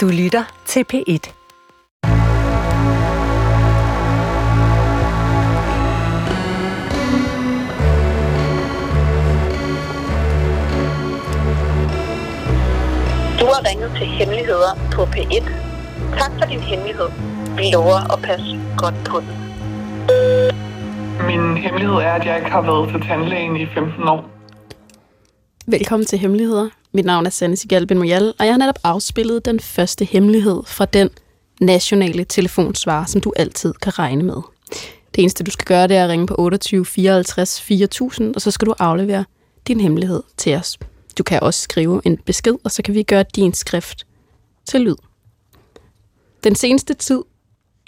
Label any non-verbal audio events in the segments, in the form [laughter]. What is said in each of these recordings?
Du lytter til P1. Du har ringet til Hemmeligheder på P1. Tak for din hemmelighed. Vi lover at passe godt på den. Min hemmelighed er, at jeg ikke har været til tandlægen i 15 år. Velkommen til Hemmeligheder. Mit navn er Sanne Sigal Ben Moyal, og jeg har netop afspillet den første hemmelighed fra den nationale telefonsvar, som du altid kan regne med. Det eneste, du skal gøre, det er at ringe på 28 54 4000, og så skal du aflevere din hemmelighed til os. Du kan også skrive en besked, og så kan vi gøre din skrift til lyd. Den seneste tid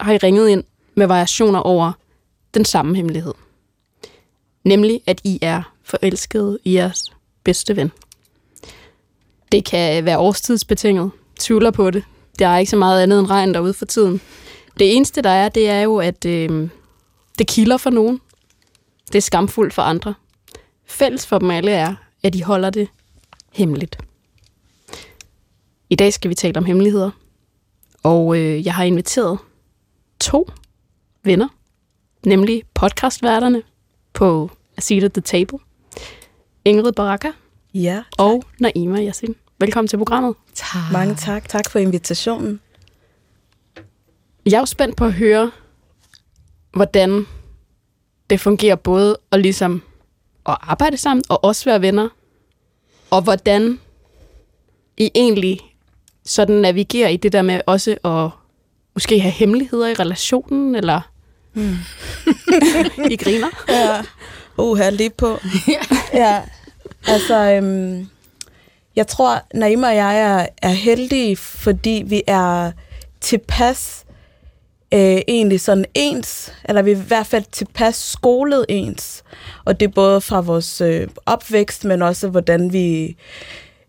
har I ringet ind med variationer over den samme hemmelighed. Nemlig, at I er forelskede i jeres bedste ven. Det kan være årstidsbetinget. Tvivler på det. Der er ikke så meget andet end regn derude for tiden. Det eneste, der er, det er jo, at øh, det kilder for nogen. Det er skamfuldt for andre. Fælles for dem alle er, at de holder det hemmeligt. I dag skal vi tale om hemmeligheder. Og øh, jeg har inviteret to venner, nemlig podcastværterne på A Seat at the Table. Ingrid Baraka Ja, og Naima Yassin. Velkommen til programmet. tak. mange tak. Tak for invitationen. Jeg er jo spændt på at høre, hvordan det fungerer både at ligesom at arbejde sammen og også være venner, og hvordan I egentlig sådan navigerer i det der med også at måske have hemmeligheder i relationen, eller mm. [laughs] I griner. Ja. Uh, her lige på. [laughs] ja, altså, øhm, jeg tror, Naima og jeg er, er heldige, fordi vi er tilpas øh, egentlig sådan ens, eller vi er i hvert fald tilpas skolet ens. Og det er både fra vores øh, opvækst, men også hvordan vi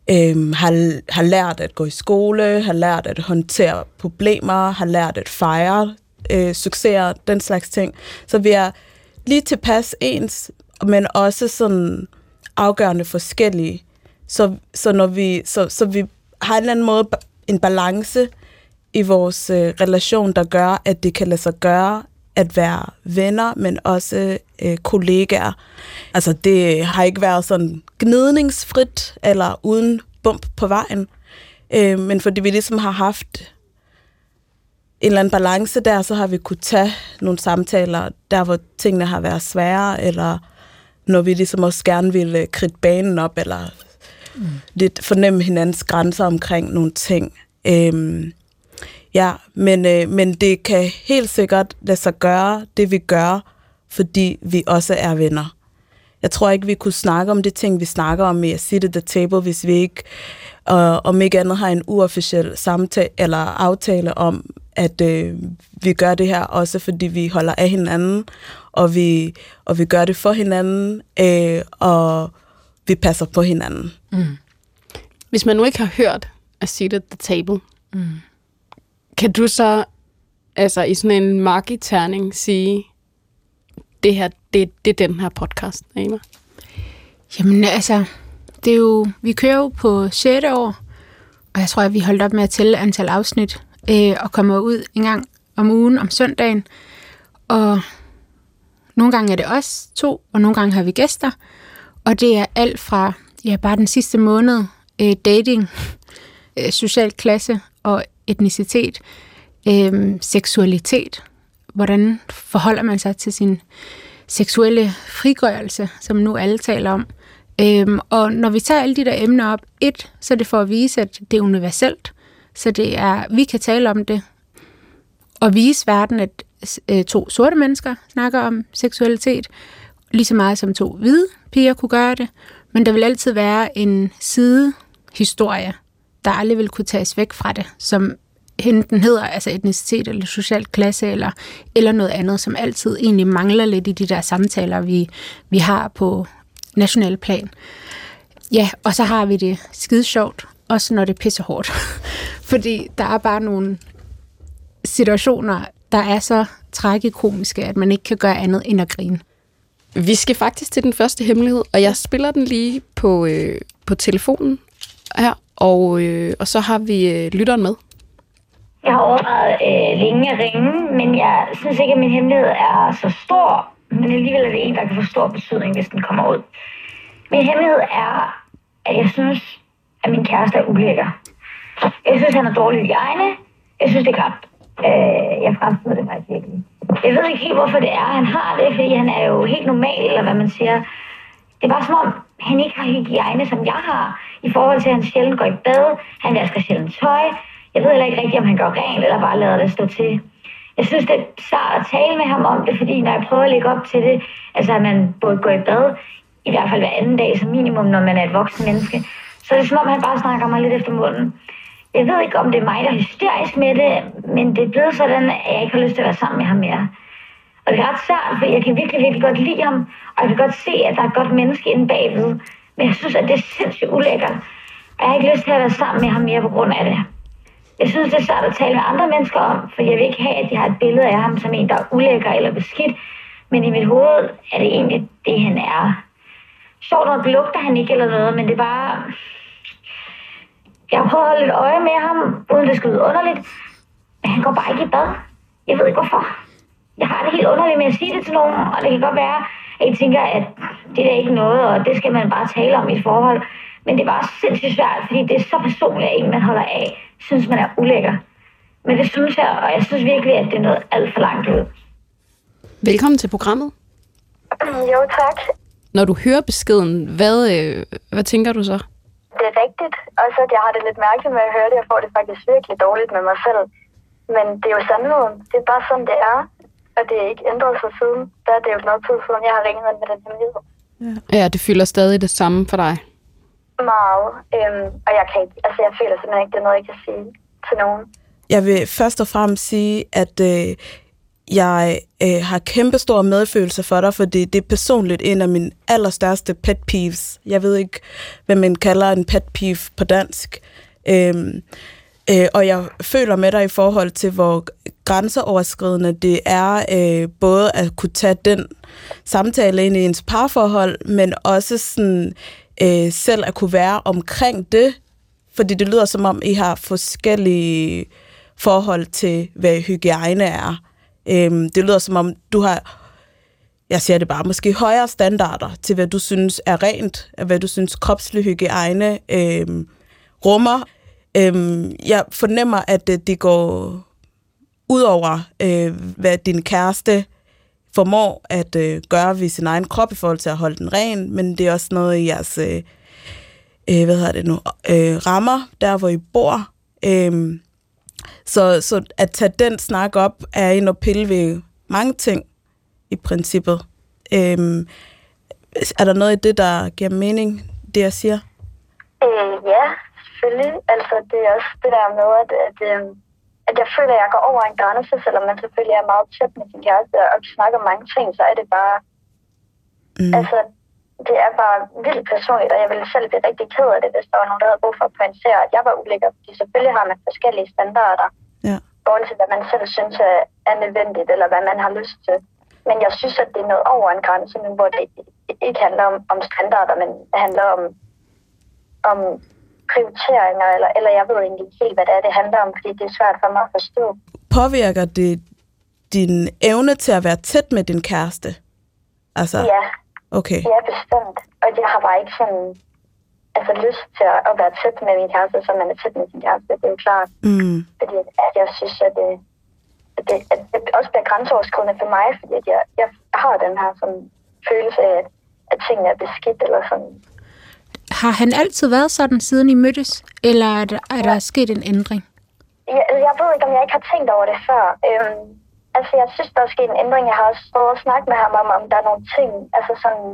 øh, har, har lært at gå i skole, har lært at håndtere problemer, har lært at fejre øh, succeser, den slags ting. Så vi er lige tilpas ens, men også sådan afgørende forskellige. Så, så, når vi, så, så vi har en eller anden måde en balance i vores øh, relation, der gør, at det kan lade sig gøre at være venner, men også øh, kollegaer. Altså det har ikke været sådan gnidningsfrit eller uden bump på vejen. Øh, men fordi vi ligesom har haft en eller anden balance der, så har vi kunne tage nogle samtaler der, hvor tingene har været svære, eller når vi ligesom også gerne ville kridte banen op, eller mm. lidt fornemme hinandens grænser omkring nogle ting. Øhm, ja, men, øh, men det kan helt sikkert lade sig gøre, det vi gør, fordi vi også er venner. Jeg tror ikke, vi kunne snakke om det ting, vi snakker om i Sit at the Table, hvis vi ikke, øh, om ikke andet, har en uofficiel samtale eller aftale om, at øh, vi gør det her også, fordi vi holder af hinanden, og vi, og vi gør det for hinanden, øh, og vi passer på hinanden. Mm. Hvis man nu ikke har hørt A Seat at the Table, mm. kan du så altså i sådan en marketerning sige, det her, det, det er den her podcast, Emma? Jamen altså, det er jo, vi kører jo på 6. år, og jeg tror, at vi holdt op med at tælle antal afsnit, øh, og kommer ud en gang om ugen om søndagen. Og nogle gange er det os to, og nogle gange har vi gæster. Og det er alt fra, ja, bare den sidste måned, øh, dating, øh, social klasse og etnicitet, øh, seksualitet. Hvordan forholder man sig til sin seksuelle frigørelse, som nu alle taler om. Øhm, og når vi tager alle de der emner op, et, så er det for at vise, at det er universelt. Så det er, vi kan tale om det, og vise verden, at øh, to sorte mennesker snakker om seksualitet, lige så meget som to hvide piger kunne gøre det. Men der vil altid være en sidehistorie, der aldrig vil kunne tages væk fra det, som enten hedder altså etnicitet eller social klasse eller, eller noget andet, som altid egentlig mangler lidt i de der samtaler, vi, vi har på national plan. Ja, og så har vi det skide sjovt, også når det pisser hårdt. [laughs] Fordi der er bare nogle situationer, der er så tragikomiske, at man ikke kan gøre andet end at grine. Vi skal faktisk til den første hemmelighed, og jeg spiller den lige på, øh, på telefonen her, og, øh, og så har vi øh, lytteren med. Jeg har overvejet øh, længe at ringe, men jeg synes ikke, at min hemmelighed er så stor. Men alligevel er det en, der kan få stor betydning, hvis den kommer ud. Min hemmelighed er, at jeg synes, at min kæreste er ulækker. Jeg synes, han er dårlig i egne. Jeg synes, det er klart. Øh, jeg fremstod det faktisk virkelig. Jeg ved ikke helt, hvorfor det er, han har det, fordi han er jo helt normal, eller hvad man siger. Det er bare som om, han ikke har hygiejne, som jeg har, i forhold til, at han sjældent går i bad, han vasker sjældent tøj. Jeg ved heller ikke rigtigt, om han går rent, eller bare lader det stå til. Jeg synes, det er svært at tale med ham om det, fordi når jeg prøver at lægge op til det, altså at man både går i bad, i hvert fald hver anden dag som minimum, når man er et voksen menneske, så er som om, han bare snakker mig lidt efter munden. Jeg ved ikke, om det er mig, der er hysterisk med det, men det er blevet sådan, at jeg ikke har lyst til at være sammen med ham mere. Og det er ret svært, for jeg kan virkelig, virkelig godt lide ham, og jeg kan godt se, at der er et godt menneske inde bagved. Men jeg synes, at det er sindssygt ulækkert. Og jeg har ikke lyst til at være sammen med ham mere på grund af det. Jeg synes, det er svært at tale med andre mennesker om, for jeg vil ikke have, at de har et billede af ham som en, der er ulækker eller beskidt. Men i mit hoved er det egentlig det, han er. Sjovt nok lugter han ikke eller noget, men det er bare... Jeg har prøvet at holde lidt øje med ham, uden det skal lyde underligt. Men han går bare ikke i bad. Jeg ved ikke hvorfor. Jeg har det helt underligt med at sige det til nogen, og det kan godt være, at jeg tænker, at det er ikke noget, og det skal man bare tale om i et forhold. Men det er bare sindssygt svært, fordi det er så personligt, at en, man holder af, synes, man er ulækker. Men det synes jeg, og jeg synes virkelig, at det er noget alt for langt ud. Velkommen til programmet. Jo, tak. Når du hører beskeden, hvad, øh, hvad tænker du så? Det er rigtigt. Også at jeg har det lidt mærkeligt med at høre det. Jeg får det faktisk virkelig dårligt med mig selv. Men det er jo sandheden. Det er bare sådan, det er. Og det er ikke ændret sig siden. Der er det jo noget tid siden, jeg har ringet med den hemmelighed. Ja, det fylder stadig det samme for dig. Meget. Øhm, og jeg kan ikke, altså jeg føler simpelthen ikke, det er noget, jeg kan sige til nogen. Jeg vil først og fremmest sige, at øh, jeg øh, har kæmpe stor medfølelse for dig, fordi det er personligt en af mine allerstørste pet peeves. Jeg ved ikke, hvad man kalder en pet peeve på dansk. Øhm, øh, og jeg føler med dig i forhold til, hvor grænseoverskridende det er øh, både at kunne tage den samtale ind i ens parforhold, men også sådan, øh, selv at kunne være omkring det, fordi det lyder som om, I har forskellige forhold til, hvad hygiejne er. Øhm, det lyder som om, du har, jeg siger det bare, måske højere standarder til, hvad du synes er rent, hvad du synes kropslig hygiejne øhm, rummer. Øhm, jeg fornemmer, at øh, det, går ud over, øh, hvad din kæreste formår at øh, gøre ved sin egen krop i forhold til at holde den ren, men det er også noget i jeres øh, øh hvad hedder det nu, øh, rammer, der hvor I bor. Øh, så, så at tage den snak op er ind og pille ved mange ting i princippet. Øhm, er der noget i det, der giver mening, det jeg siger? Øh, ja, selvfølgelig. Altså, det er også det der med, at, at, øh, at jeg føler, at jeg går over en grænse, selvom man selvfølgelig er meget tæt med sin kæreste og snakker om mange ting, så er det bare... Mm. Altså, det er bare vildt personligt, og jeg ville selv blive rigtig ked af det, hvis der var nogen, der havde brug for at pointere, at jeg var ulækker. Fordi selvfølgelig har man forskellige standarder, Ja. forhold til, hvad man selv synes er, er nødvendigt, eller hvad man har lyst til. Men jeg synes, at det er noget over en grænse nu, hvor det ikke handler om, om standarder, men det handler om, om prioriteringer, eller, eller jeg ved egentlig ikke helt, hvad det er, det handler om, fordi det er svært for mig at forstå. Påvirker det din evne til at være tæt med din kæreste? Altså, Ja, okay. ja, bestemt. Og jeg har bare ikke sådan, altså lyst til at, være tæt med min kæreste, som man er tæt med sin kæreste. Det er jo klart, Mm. fordi at jeg synes, at det, at det, at det også bliver grænseoverskridende for mig, fordi at jeg, jeg har den her sådan, følelse af, at, at tingene er beskidt, eller sådan. Har han altid været sådan, siden I mødtes? Eller er der, er der sket en ændring? Jeg, jeg ved ikke, om jeg ikke har tænkt over det før. Øhm, altså, jeg synes, der er sket en ændring. Jeg har også prøvet at snakke med ham om, om der er nogle ting, altså sådan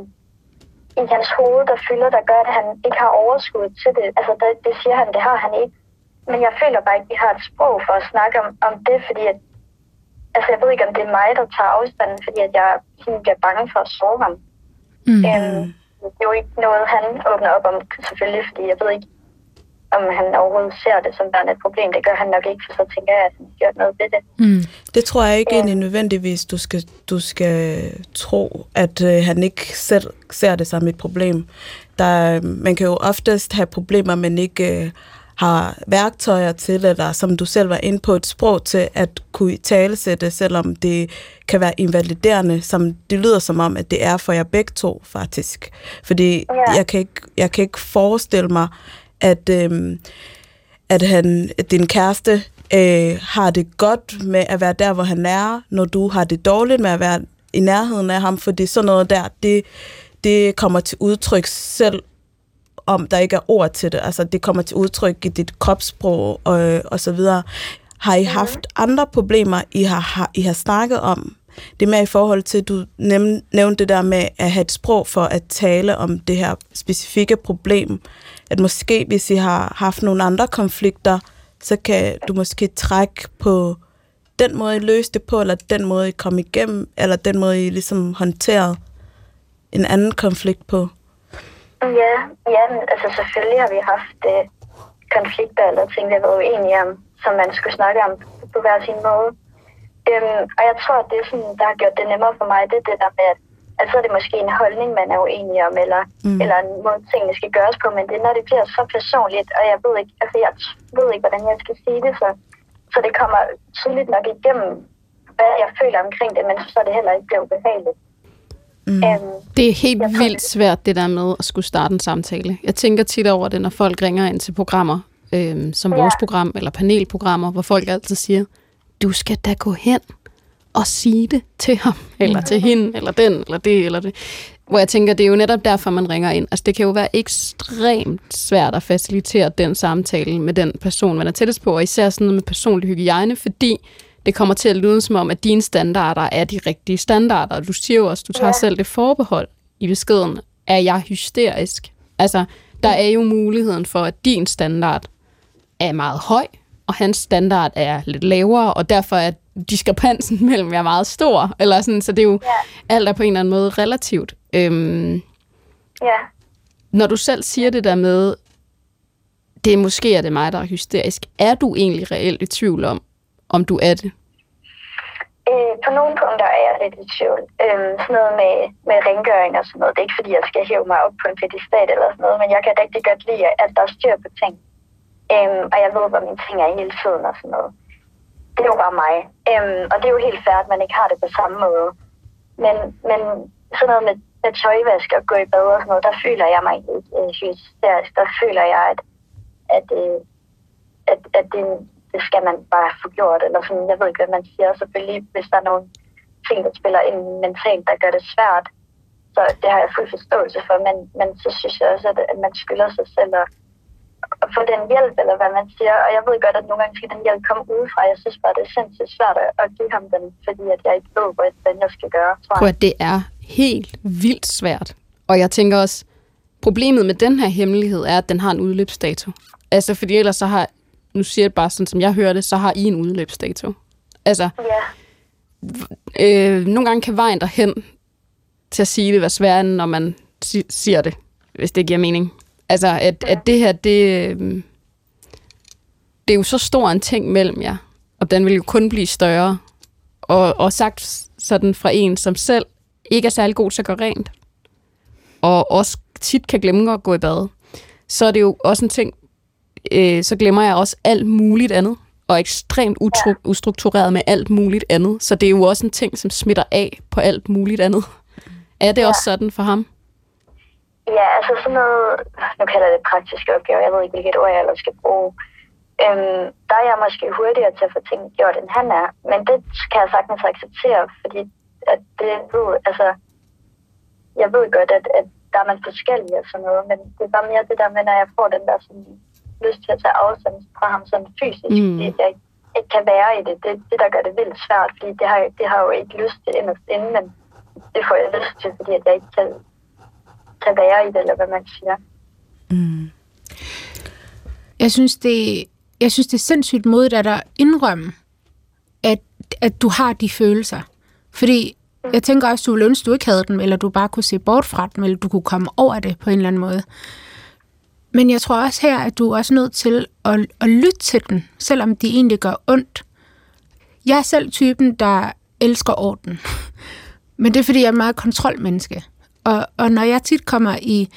i hans hoved, der fylder, der gør, at han ikke har overskud til det. Altså, det, det siger han, det har han ikke. Men jeg føler bare ikke, at vi har et sprog for at snakke om, om det, fordi at, altså, jeg ved ikke, om det er mig, der tager afstanden, fordi at jeg sådan bliver bange for at sove ham. Mm. Øhm, det er jo ikke noget, han åbner op om, selvfølgelig, fordi jeg ved ikke, om han overhovedet ser det som værende et problem. Det gør han nok ikke, for så tænker jeg, at han har gjort noget ved det. Mm. Det tror jeg ikke egentlig nødvendigvis, du skal, du skal tro, at øh, han ikke selv ser det som et problem. Der, man kan jo oftest have problemer, men ikke øh, har værktøjer til, eller som du selv var inde på, et sprog til at kunne talesætte, selvom det kan være invaliderende, som det lyder som om, at det er for jer begge to, faktisk. Fordi Ja. jeg, kan ikke, jeg kan ikke forestille mig, at, øhm, at, han, at din kæreste øh, har det godt med at være der, hvor han er, når du har det dårligt med at være i nærheden af ham, fordi sådan noget der, det, det kommer til udtryk selv om der ikke er ord til det. Altså, det kommer til udtryk i dit kropssprog og, og så videre. Har I haft andre problemer, I har, har, I har snakket om? Det er mere i forhold til, at du nævnte, det der med at have et sprog for at tale om det her specifikke problem. At måske, hvis I har haft nogle andre konflikter, så kan du måske trække på den måde, I løste det på, eller den måde, I kom igennem, eller den måde, I ligesom håndterede en anden konflikt på. Ja, ja altså selvfølgelig har vi haft øh, konflikter eller ting, vi var uenige om, som man skulle snakke om på hver sin måde. Øhm, og jeg tror, at det, er sådan, der har gjort det nemmere for mig, det er det der med, at altså er det måske en holdning, man er uenig om, eller, mm. eller en måde, tingene skal gøres på, men det er, når det bliver så personligt, og jeg ved ikke, altså jeg ved ikke, hvordan jeg skal sige det, så, så det kommer tydeligt nok igennem, hvad jeg føler omkring det, men så er det heller ikke bliver ubehageligt. Mm. Øhm, Det er helt tror, vildt svært, det der med at skulle starte en samtale. Jeg tænker tit over det, når folk ringer ind til programmer, øhm, som Ja. vores program, eller panelprogrammer, hvor folk altid siger, du skal da gå hen og sige det til ham, [laughs] eller til hende, eller den, eller det, eller det. Hvor jeg tænker, det er jo netop derfor, man ringer ind. Altså, det kan jo være ekstremt svært at facilitere den samtale med den person, man er tættest på, og især sådan noget med personlig hygiejne, fordi det kommer til at lyde som om, at dine standarder er de rigtige standarder. Du siger jo også, du tager ja. selv det forbehold i beskeden, er jeg hysterisk? Altså, der er jo muligheden for, at din standard er meget høj, og hans standard er lidt lavere, og derfor er diskrepansen [laughs] mellem jer meget stor. Eller sådan, så det er jo, ja. alt er på en eller anden måde relativt. Øhm, ja. når du selv siger det der med, det er måske er det mig, der er hysterisk, er du egentlig reelt i tvivl om, om du er det? Øh, på nogle punkter er jeg lidt i tvivl. Øhm, sådan noget med, med rengøring og sådan noget. Det er ikke fordi, jeg skal hæve mig op på en pedestal eller sådan noget, men jeg kan rigtig godt lide, at der er styr på ting. Øhm, og jeg ved, hvor mine ting er hele tiden og sådan noget. Det er jo bare mig. Øhm, og det er jo helt fair, at man ikke har det på samme måde. Men, men sådan noget med, med tøjvask og gå i bad og sådan noget, der føler jeg mig ikke øh, hysterisk. Der føler jeg, at, at, øh, at, at det, det skal man bare få gjort. Eller sådan, jeg ved ikke, hvad man siger. Selvfølgelig, hvis der er nogle ting, der spiller ind mentalt, der gør det svært, så det har jeg fuld forståelse for. Men, men så synes jeg også, at, at man skylder sig selv at, at få den hjælp, eller hvad man siger. Og jeg ved godt, at nogle gange skal den hjælp komme udefra. Jeg synes bare, det er sindssygt svært at, give ham den, fordi at jeg ikke ved, hvad jeg skal gøre. Tror Prøv jeg. at det er helt vildt svært. Og jeg tænker også, problemet med den her hemmelighed er, at den har en udløbsdato. Altså, fordi ellers så har, nu siger jeg bare sådan, som jeg hører det, så har I en udløbsdato. Altså, Ja, øh, nogle gange kan vejen derhen til at sige det være sværere, end når man si- siger det, hvis det giver mening. Altså, at, at det her, det, øh, det er jo så stor en ting mellem jer, og den vil jo kun blive større. Og, og sagt sådan fra en, som selv ikke er særlig god til at gøre rent, og også tit kan glemme at gå i bad, så er det jo også en ting, øh, så glemmer jeg også alt muligt andet, og er ekstremt utru- ustruktureret med alt muligt andet. Så det er jo også en ting, som smitter af på alt muligt andet. Er det også sådan for ham? Ja altså sådan noget, nu kalder jeg det praktiske opgaver, jeg ved ikke, hvilket ord jeg ellers skal bruge. Øhm, der er jeg måske hurtigere til at få ting gjort, end han er. Men det kan jeg sagtens acceptere, fordi at det ved, altså, jeg ved godt, at, at der er man forskellige og sådan noget, men det er bare mere det der med, når jeg får den der sådan, lyst til at tage afstand fra ham sådan fysisk, Mm. fordi jeg ikke, kan være i det. Det er det, der gør det vildt svært, fordi det har, det har jeg jo ikke lyst til inderst inde, men det får jeg lyst til, fordi at jeg ikke kan, kan være i det, eller hvad man siger. Jeg synes, det, jeg synes, det er sindssygt modigt at indrømme, at, at du har de følelser. Fordi jeg tænker også, du ville ønske, du ikke havde dem, eller du bare kunne se bort fra dem, eller du kunne komme over det på en eller anden måde. Men jeg tror også her, at du er også nødt til at, at lytte til den, selvom de egentlig gør ondt. Jeg er selv typen, der elsker orden. [laughs] Men det er, fordi jeg er meget kontrolmenneske. Og, og når jeg tit kommer i,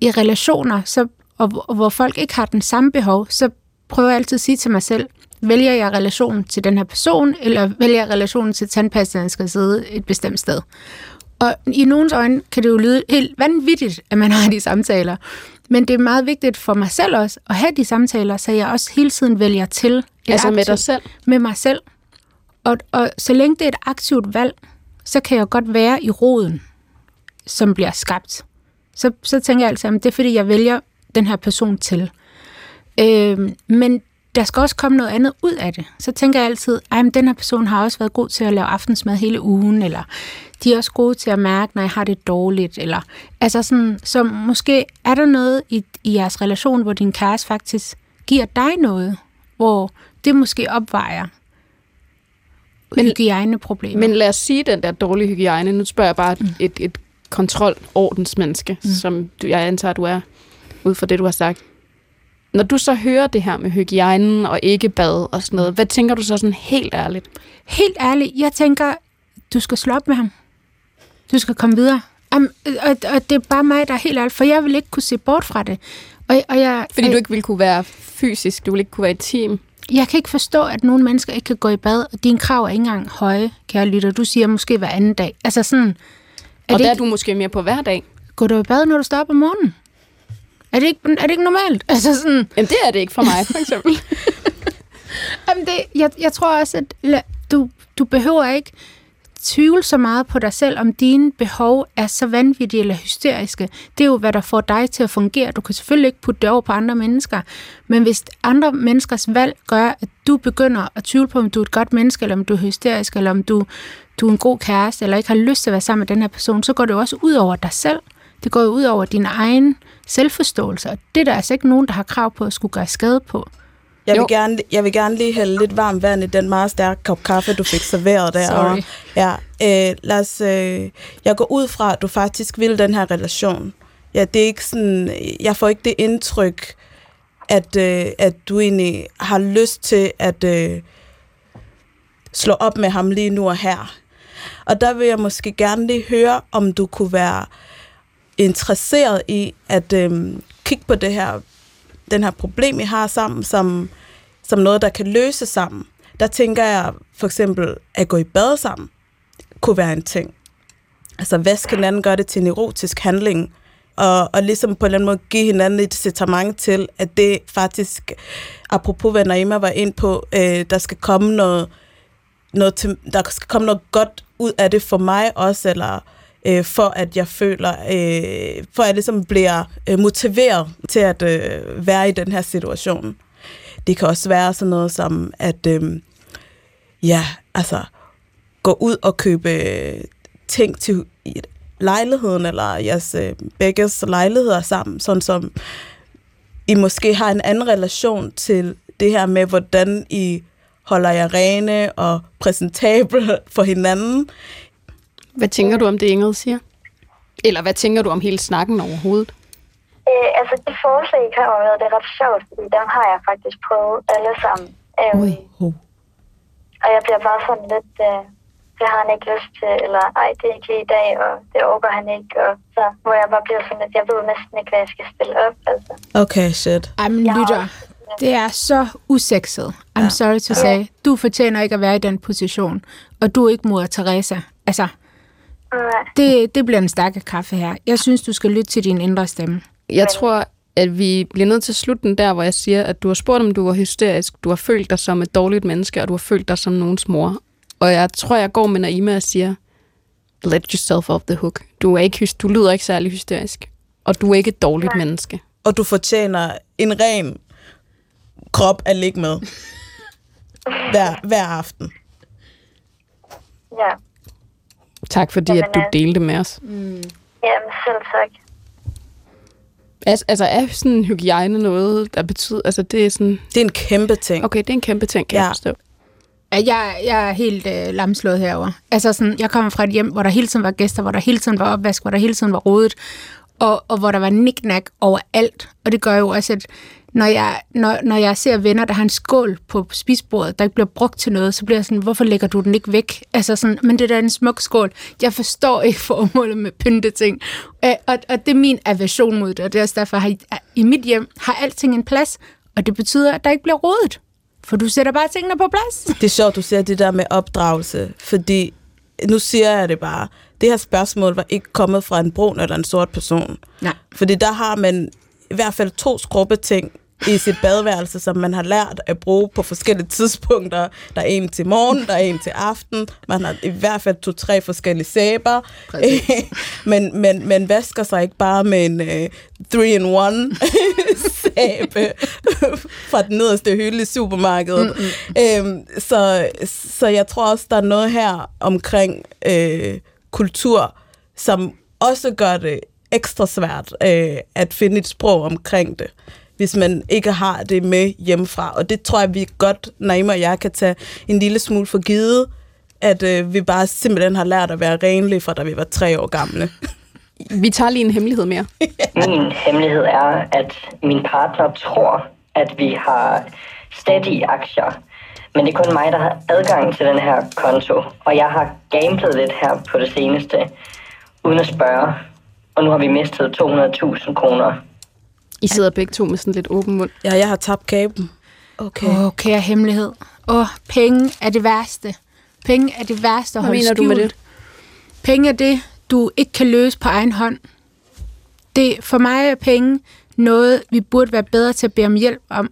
i relationer, så, og, og hvor folk ikke har den samme behov, så prøver jeg altid at sige til mig selv, vælger jeg relationen til den her person, eller vælger jeg relationen til tandpastaen, skal sidde et bestemt sted. Og i nogens øjne kan det jo lyde helt vanvittigt, at man har de samtaler. Men det er meget vigtigt for mig selv også at have de samtaler, så jeg også hele tiden vælger til. Altså med aktivt- dig selv? Med mig selv. Og, og så længe det er et aktivt valg, så kan jeg godt være i roden, som bliver skabt. Så, så tænker jeg altså, at det er fordi, jeg vælger den her person til. Øhm, men der skal også komme noget andet ud af det. Så tænker jeg altid, at den her person har også været god til at lave aftensmad hele ugen, eller de er også gode til at mærke, når jeg har det dårligt. Eller, altså sådan, så måske er der noget i, i jeres relation, hvor din kæreste faktisk giver dig noget, hvor det måske opvejer men, hygiejneproblemer. Men lad os sige den der dårlige hygiejne. Nu spørger jeg bare et, et, et kontrolordensmenneske, mm. som du, jeg antager, du er, ud fra det, du har sagt. Når du så hører det her med hygiejnen og ikke bad og sådan noget, hvad tænker du så sådan helt ærligt? Helt ærligt, jeg tænker, du skal slå op med ham. Du skal komme videre. Um, og, og det er bare mig, der er helt ærligt, for jeg vil ikke kunne se bort fra det. Og, og jeg, Fordi du ikke ville kunne være fysisk, du ville ikke kunne være et team. Jeg kan ikke forstå, at nogle mennesker ikke kan gå i bad, og dine krav er ikke engang høje, kære lytter. Du siger måske hver anden dag. Altså sådan... Er og det er ikke, du måske mere på hver dag. Går du i bad, når du står op om morgenen? Er det ikke, er det ikke normalt? [laughs] Altså sådan... Jamen det er det ikke for mig, for eksempel. [laughs] Jamen det, jeg, jeg tror også, at du, du behøver ikke tvivle så meget på dig selv, om dine behov er så vanvittige eller hysteriske. Det er jo, hvad der får dig til at fungere. Du kan selvfølgelig ikke putte det over på andre mennesker, men hvis andre menneskers valg gør, at du begynder at tvivle på, om du er et godt menneske, eller om du er hysterisk, eller om du, du er en god kæreste, eller ikke har lyst til at være sammen med den her person, så går det jo også ud over dig selv. Det går jo ud over din egen selvforståelse, og det er der altså ikke nogen, der har krav på at skulle gøre skade på. Jeg vil, Jo. gerne, jeg vil gerne lige hælde lidt varmt vand i den meget stærke kop kaffe, du fik serveret der. Sorry. Ja, øh, lad os, øh, jeg går ud fra, at du faktisk vil den her relation. Ja, det er ikke sådan, jeg får ikke det indtryk, at, øh, at du egentlig har lyst til at øh, slå op med ham lige nu og her. Og der vil jeg måske gerne lige høre, om du kunne være interesseret i at øh, kigge på det her, den her problem, I har sammen, som, som noget, der kan løse sammen. Der tænker jeg for eksempel, at gå i bad sammen kunne være en ting. Altså hvad skal hinanden, gøre det til en erotisk handling, og, og ligesom på en eller anden måde give hinanden et incitament til, at det faktisk, apropos hvad Naima var ind på, øh, der skal komme noget, noget til, der skal komme noget godt ud af det for mig også, eller øh, for at jeg føler, øh, for at jeg ligesom bliver øh, motiveret til at øh, være i den her situation. Det kan også være sådan noget som, at øh, ja, altså gå ud og købe øh, ting til lejligheden, eller jeres øh, begges lejligheder sammen, sådan som I måske har en anden relation til det her med, hvordan I holder jer rene og præsentable for hinanden. Hvad tænker du om det, Ingrid siger? Eller hvad tænker du om hele snakken overhovedet? Øh, altså, det forslag, I kommer med, det er ret sjovt, fordi dem har jeg faktisk prøvet alle sammen. Øhm, Ui. Og jeg bliver bare sådan lidt, øh, det har han ikke lyst til, eller ej, det er ikke lige i dag, og det overgår han ikke, og så, hvor jeg bare bliver sådan lidt, jeg ved næsten ikke, hvad jeg skal stille op, altså. Okay, shit. Jamen, lytter, det er så usekset. I'm sorry to say. Du fortjener ikke at være i den position, og du er ikke moder Teresa. Altså, det, det bliver en stærk kaffe her. Jeg synes, du skal lytte til din indre stemme. Jeg tror, at vi bliver nødt til at slutte den der, hvor jeg siger, at du har spurgt, om du var hysterisk, du har følt dig som et dårligt menneske, og du har følt dig som nogens mor. Og jeg tror, jeg går med Naima og siger, let yourself off the hook. Du, er ikke, du lyder ikke særlig hysterisk, og du er ikke et dårligt menneske. Og du fortjener en ren krop at ligge med hver, hver aften. Ja, Tak fordi, at du Jamen, øh, delte med os. jamen selv tak. Altså, altså er sådan hygiejne noget, der betyder, altså det er sådan, Det er en kæmpe ting. okay, det er en kæmpe ting, kan ja. Ja. jeg forstå. Jeg, jeg er helt øh, lamslået herover. Altså sådan, jeg kommer fra et hjem, hvor der hele tiden var gæster, hvor der hele tiden var opvask, hvor der hele tiden var rodet, og, og hvor der var niknak overalt. Og det gør jo også, at når jeg, når, når jeg ser venner, der har en skål på spisbordet, der ikke bliver brugt til noget, så bliver jeg sådan, hvorfor lægger du den ikke væk? Altså sådan, men det der er en smuk skål. Jeg forstår ikke [laughs] formålet med pynteting. Øh, Og, og det er min aversion mod det, og det er også derfor, at i mit hjem har alting en plads, Og det betyder, at der ikke bliver rodet. For du sætter bare tingene på plads. [laughs] Det er sjovt, du siger det der med opdragelse, fordi nu siger jeg det bare. Det her spørgsmål var ikke kommet fra en brun eller en sort person. Nej. Fordi der har man i hvert fald to skrubbe ting i sit badeværelse, som man har lært at bruge på forskellige tidspunkter. Der er en til morgen, der er en til aften. Man har i hvert fald to-tre forskellige sæber. [laughs] men, men, men vasker sig ikke bare med en uh, three-in-one [laughs] sæbe fra den nederste hylde i supermarkedet. Mm-hmm. Øhm, så, så jeg tror også, der er noget her omkring øh, kultur, som også gør det ekstra svært øh, at finde et sprog omkring det hvis man ikke har det med hjemmefra. Og det tror jeg, vi godt, Naima og jeg, kan tage en lille smule for givet, at øh, vi bare simpelthen har lært at være renlige, fra da vi var tre år gamle. [laughs] Vi tager lige en hemmelighed mere. [laughs] Min hemmelighed er, at min partner tror, at vi har steady aktier. Men det er kun mig, der har adgang til den her konto. Og jeg har gamblet lidt her på det seneste, uden at spørge. Og nu har vi mistet 200.000 kroner. I sidder begge to med sådan lidt åben mund. Ja, jeg har tabt kaben. Okay. Åh, oh, kære hemmelighed. Åh, oh, penge er det værste. Penge er det værste at Hvad holde mener du med det? Penge er det, du ikke kan løse på egen hånd. Det, for mig er penge noget, vi burde være bedre til at bede om hjælp om.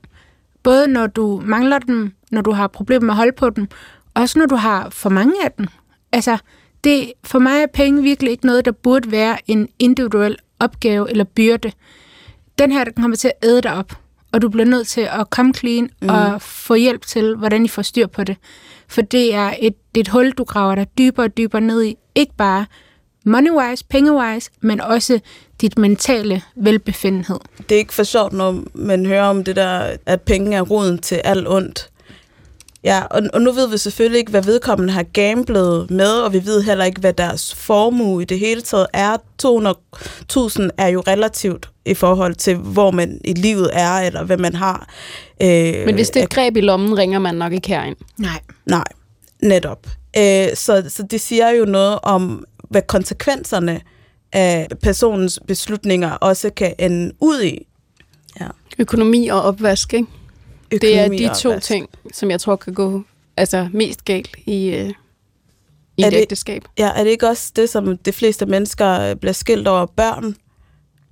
Både når du mangler dem, når du har problemer med at holde på dem, også når du har for mange af dem. Altså, det, for mig er penge virkelig ikke noget, der burde være en individuel opgave eller byrde. Den her, den kommer til at æde dig op, og du bliver nødt til at komme clean mm. og få hjælp til, hvordan I får styr på det. For det er et, det er et hul, du graver dig dybere og dybere ned i. Ikke bare money-wise, penge-wise, men også dit mentale velbefindenhed. Det er ikke for sjovt, når man hører om det der, at penge er roden til alt ondt. Ja, og, og nu ved vi selvfølgelig ikke, hvad vedkommende har gamblet med, og vi ved heller ikke, hvad deres formue i det hele taget er. 200.000 er jo relativt i forhold til, hvor man i livet er, eller hvad man har. Øh, Men hvis det er greb i lommen, ringer man nok ikke herind. Nej. Nej, netop. Øh, så, så det siger jo noget om, hvad konsekvenserne af personens beslutninger også kan ende ud i. Ja. Økonomi og opvask, ikke? Det er de to ting, som jeg tror kan gå altså, mest galt i, øh, i et ægteskab. Ja, er det ikke også det, som de fleste mennesker bliver skilt over børn,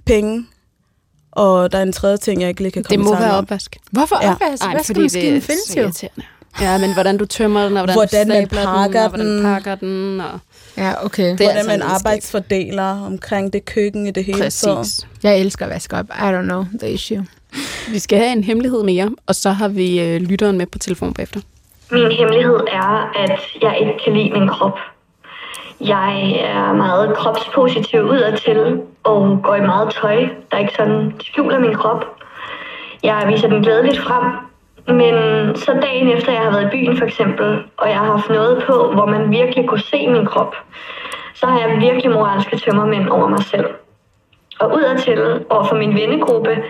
penge, og der er en tredje ting, jeg ikke lige kan komme Det må være opvask. Hvorfor ja. opvask? Ej, fordi det findes jo. Ja, men hvordan du tømmer den, og hvordan, hvordan man pakker den, den, og hvordan pakker den. Og ja, okay. Det hvordan altså man arbejdsfordeler omkring det køkken i det hele taget. Jeg elsker at vaske op. I don't know the issue. Vi skal have en hemmelighed mere, og så har vi øh, lytteren med på telefon bagefter. Min hemmelighed er, at jeg ikke kan lide min krop. Jeg er meget kropspositiv udadtil og går i meget tøj, der ikke sådan skjuler min krop. Jeg viser den glædeligt frem, men så dagen efter, jeg har været i byen for eksempel, og jeg har haft noget på, hvor man virkelig kunne se min krop, så har jeg virkelig moralske tømmermænd over mig selv. Og udadtil over for min vennegruppe,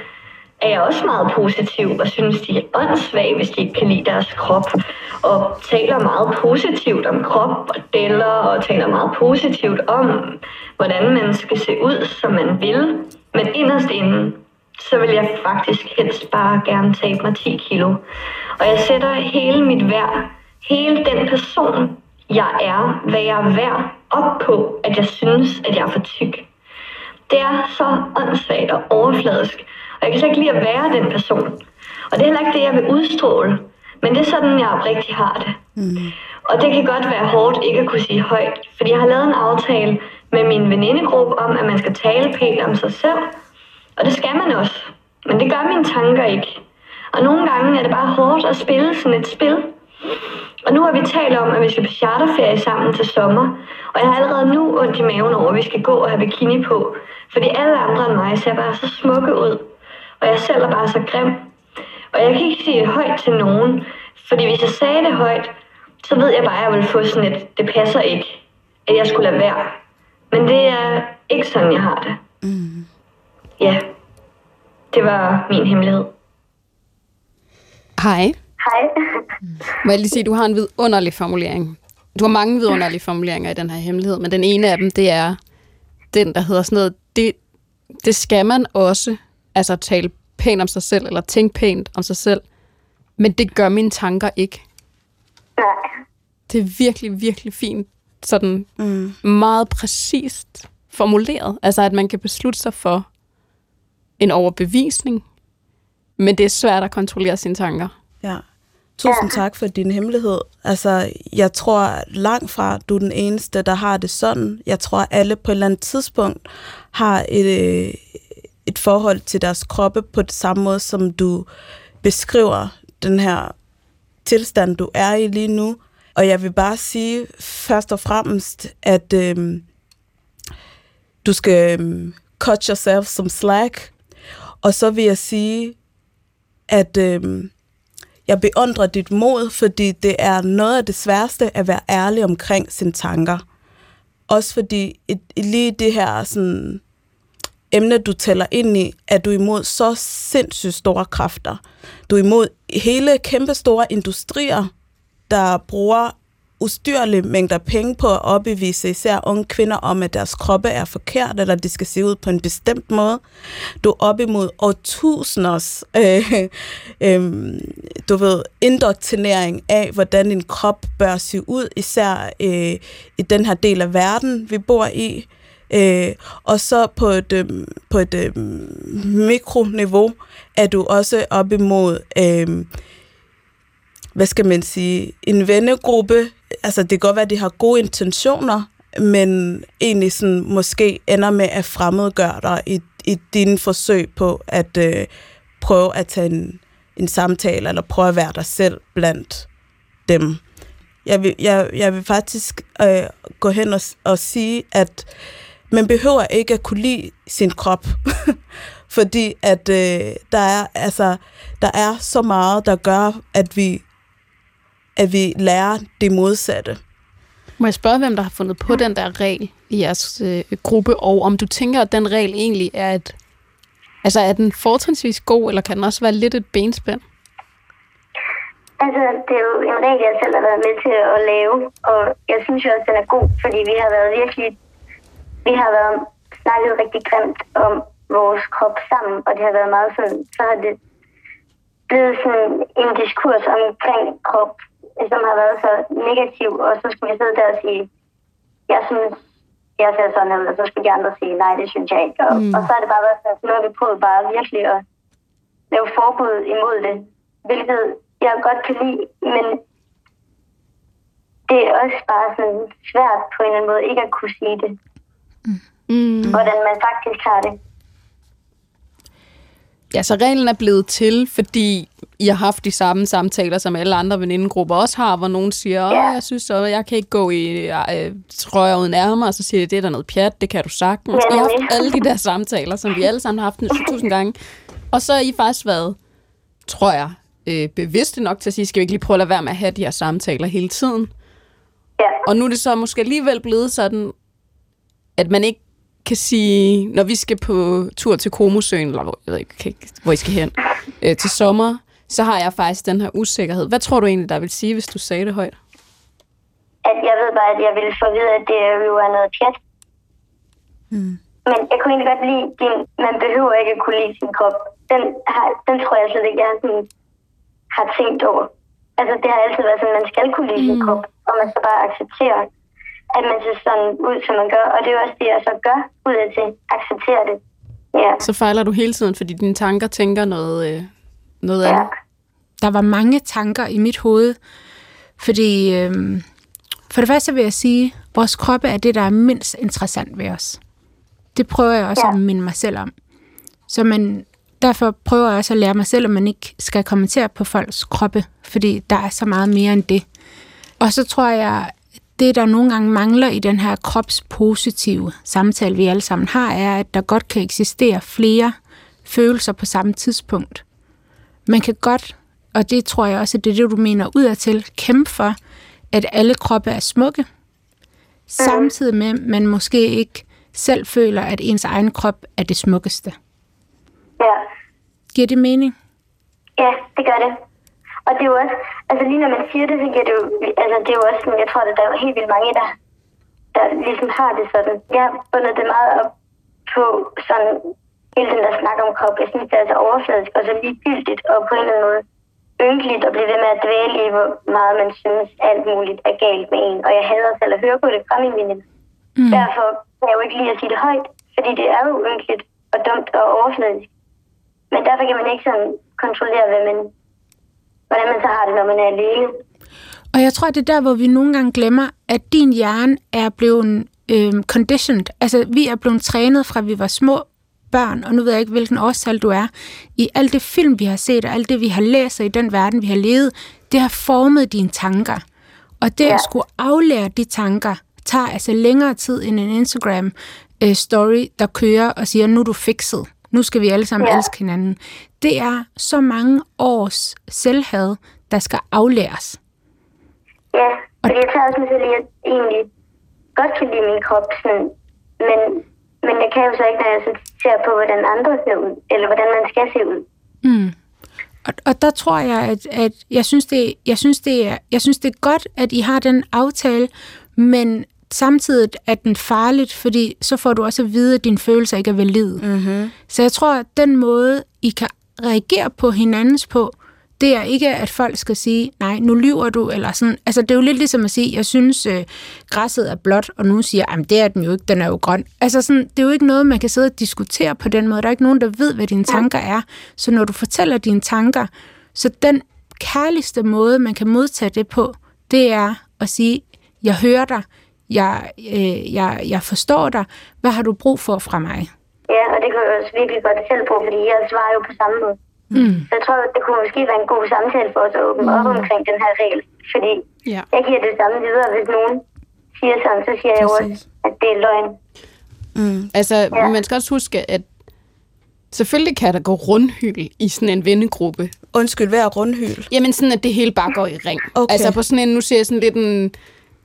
er jeg også meget positiv og synes, de er åndssvage, hvis de ikke kan lide deres krop. Og taler meget positivt om krop og deller og taler meget positivt om, hvordan man skal se ud, som man vil. Men inderst inden, så vil jeg faktisk helst bare gerne tabe mig 10 kilo. Og jeg sætter hele mit værd, hele den person, jeg er, hvad jeg er værd, op på, at jeg synes, at jeg er for tyk. Det er så åndssvagt og overfladisk, og jeg kan slet ikke lide at være den person. Og det er heller ikke det, jeg vil udstråle. Men det er sådan, jeg oprigtigt har det. Mm. Og det kan godt være hårdt ikke at kunne sige højt. Fordi jeg har lavet en aftale med min venindegruppe om, at man skal tale pænt om sig selv. Og det skal man også. Men det gør mine tanker ikke. Og nogle gange er det bare hårdt at spille sådan et spil. Og nu har vi talt om, at vi skal på charterferie sammen til sommer. Og jeg har allerede nu ondt i maven over, at vi skal gå og have bikini på. Fordi alle andre end mig ser bare så smukke ud og jeg selv er bare så grim. Og jeg kan ikke sige det højt til nogen, fordi hvis jeg sagde det højt, så ved jeg bare, at jeg vil få sådan et, det passer ikke, at jeg skulle lade være. Men det er ikke sådan, jeg har det. Mm. Ja, det var min hemmelighed. Hej. Hej. [laughs] Må jeg lige sige, at du har en vidunderlig formulering. Du har mange vidunderlige formuleringer i den her hemmelighed, men den ene af dem, det er den, der hedder sådan noget, det, det skal man også, altså tale pænt om sig selv, eller tænke pænt om sig selv. Men det gør mine tanker ikke. Nej. Det er virkelig, virkelig fint. Sådan mm. meget præcist formuleret. Altså, at man kan beslutte sig for en overbevisning, men det er svært at kontrollere sine tanker. Ja. Tusind tak for din hemmelighed. Altså, jeg tror langt fra, du er den eneste, der har det sådan. Jeg tror, alle på et eller andet tidspunkt har et, øh, et forhold til deres kroppe på det samme måde, som du beskriver den her tilstand, du er i lige nu. Og jeg vil bare sige først og fremmest, at øhm, du skal øhm, cut yourself som slack. Og så vil jeg sige, at øhm, jeg beundrer dit mod, fordi det er noget af det sværeste at være ærlig omkring sine tanker. Også fordi et, lige det her sådan, emne, du tæller ind i, er du imod så sindssygt store kræfter. Du er imod hele kæmpe store industrier, der bruger ustyrlige mængder penge på at opbevise især unge kvinder om, at deres kroppe er forkert, eller de skal se ud på en bestemt måde. Du er op imod årtusinders, øh, [laughs] øh, du ved, indoktrinering af, hvordan en krop bør se ud, især øh, i den her del af verden, vi bor i. Øh, og så på et, øh, på et øh, mikroniveau er du også op imod, øh, hvad skal man sige, en vennegruppe. Altså det kan godt være, at de har gode intentioner, men egentlig sådan, måske ender med at fremmedgøre dig i, i dine forsøg på at øh, prøve at tage en, en samtale, eller prøve at være dig selv blandt dem. Jeg vil, jeg, jeg vil faktisk øh, gå hen og, og sige, at man behøver ikke at kunne lide sin krop, [laughs] fordi at øh, der er altså der er så meget der gør at vi at vi lærer det modsatte. Må jeg spørge, hvem der har fundet på den der regel i jeres øh, gruppe, og om du tænker, at den regel egentlig er et... Altså, er den fortrinsvis god, eller kan den også være lidt et benspænd? Altså, det er jo en regel, jeg selv har været med til at lave, og jeg synes jo også, den er god, fordi vi har været virkelig vi har været snakket rigtig grimt om vores krop sammen, og det har været meget sådan, så har det blevet sådan en diskurs omkring krop, som har været så negativ, og så skulle vi sidde der og sige, jeg synes, jeg ser sådan ud, og så skulle de andre sige, nej, det synes jeg ikke. Og, mm. og så har det bare været sådan, nu har vi prøvet bare virkelig at lave forbud imod det, hvilket jeg godt kan lide, men det er også bare sådan svært på en eller anden måde ikke at kunne sige det mm. hvordan man faktisk har det. Ja, så reglen er blevet til, fordi I har haft de samme samtaler, som alle andre venindegrupper også har, hvor nogen siger, åh, jeg synes, at jeg kan ikke gå i øh, trøjer uden ærmer, og så siger de, det er der noget pjat, det kan du sagtens. Ja, I har haft alle de der samtaler, som vi alle sammen har haft tusind [laughs] gange. Og så har I faktisk været, tror jeg, øh, bevidste nok til at sige, skal vi ikke lige prøve at lade være med at have de her samtaler hele tiden? Ja. Og nu er det så måske alligevel blevet sådan, at man ikke kan sige, når vi skal på tur til Komosøen, eller hvor, jeg ved ikke, hvor I skal hen, øh, til sommer, så har jeg faktisk den her usikkerhed. Hvad tror du egentlig, der vil sige, hvis du sagde det højt? At jeg ved bare, at jeg ville få at vide, at det jo er noget pjat. Mm. Men jeg kunne egentlig godt lide, at man behøver ikke at kunne lide sin krop. Den, har, den tror jeg slet ikke, jeg sådan, har tænkt over. Altså, det har altid været sådan, at man skal kunne lide mm. sin krop, og man skal bare acceptere at man ser sådan ud, som man gør. Og det er også det, jeg så gør ud af til. Acceptere det. Ja. Så fejler du hele tiden, fordi dine tanker tænker noget, øh, noget ja. andet. Der var mange tanker i mit hoved, fordi øh, for det første vil jeg sige, at vores kroppe er det, der er mindst interessant ved os. Det prøver jeg også ja. at minde mig selv om. Så man, derfor prøver jeg også at lære mig selv, at man ikke skal kommentere på folks kroppe, fordi der er så meget mere end det. Og så tror jeg, det, der nogle gange mangler i den her kropspositive samtale, vi alle sammen har, er, at der godt kan eksistere flere følelser på samme tidspunkt. Man kan godt, og det tror jeg også, at det er det, du mener udadtil, kæmpe for, at alle kroppe er smukke, samtidig med, at man måske ikke selv føler, at ens egen krop er det smukkeste. Ja. Giver det mening? Ja, det gør det. Og det er jo også, altså lige når man siger det, så giver det jo, altså det er jo også sådan, jeg tror, at der er jo helt vildt mange, der, der ligesom har det sådan. Jeg har bundet det meget op på sådan hele den der snak om krop, jeg synes, det er så overfladisk og så ligegyldigt og på en eller anden måde ynkeligt at blive ved med at dvæle i, hvor meget man synes alt muligt er galt med en. Og jeg hader selv at høre på det fra min veninde. Mm. Derfor kan jeg jo ikke lide at sige det højt, fordi det er jo ynkeligt og dumt og overfladisk. Men derfor kan man ikke sådan kontrollere, hvad man, hvordan man så har det, når man er alene. Og jeg tror, det er der, hvor vi nogle gange glemmer, at din hjerne er blevet øh, conditioned. Altså, vi er blevet trænet fra, vi var små børn, og nu ved jeg ikke, hvilken årstal du er, i alt det film, vi har set, og alt det, vi har læst, og i den verden, vi har levet, det har formet dine tanker. Og det ja. at skulle aflære de tanker, tager altså længere tid end en Instagram-story, der kører og siger, nu er du fikset. Nu skal vi alle sammen ja. elske hinanden. Det er så mange års selvhad, der skal aflæres. Ja, fordi jeg tager også med at jeg egentlig godt kan lide min krop, sådan, men men jeg kan jo så ikke, når jeg så ser på, hvordan andre ser ud, eller hvordan man skal se ud. Mm. Og, og der tror jeg, at, at jeg, synes, det, jeg, synes, det er, jeg synes, det er godt, at I har den aftale, men samtidig er den farligt, fordi så får du også at vide, at dine følelser ikke er valide. Mm-hmm. Så jeg tror, at den måde, I kan reagere på hinandens på, det er ikke, at folk skal sige, nej, nu lyver du, eller sådan. Altså, det er jo lidt ligesom at sige, jeg synes, øh, græsset er blåt, og nu siger, jamen, det er den jo ikke, den er jo grøn. Altså, sådan, det er jo ikke noget, man kan sidde og diskutere på den måde. Der er ikke nogen, der ved, hvad dine tanker er. Så når du fortæller dine tanker, så den kærligste måde, man kan modtage det på, det er at sige, jeg hører dig, jeg, øh, jeg, jeg forstår dig, hvad har du brug for fra mig? Ja, og det kan jeg også virkelig godt selv på, fordi jeg svarer jo på samme måde. Mm. Så jeg tror, det kunne måske være en god samtale for os at åbne mm. op omkring den her regel. Fordi ja. jeg giver det samme videre, hvis nogen siger sådan, så siger Præcis. jeg jo også, at det er løgn. Mm. Altså, ja. man skal også huske, at selvfølgelig kan der gå rundhyl i sådan en vennegruppe. Undskyld, hvad er rundhyl? Jamen sådan, at det hele bare går i ring. Okay. Altså på sådan en, nu ser jeg sådan lidt en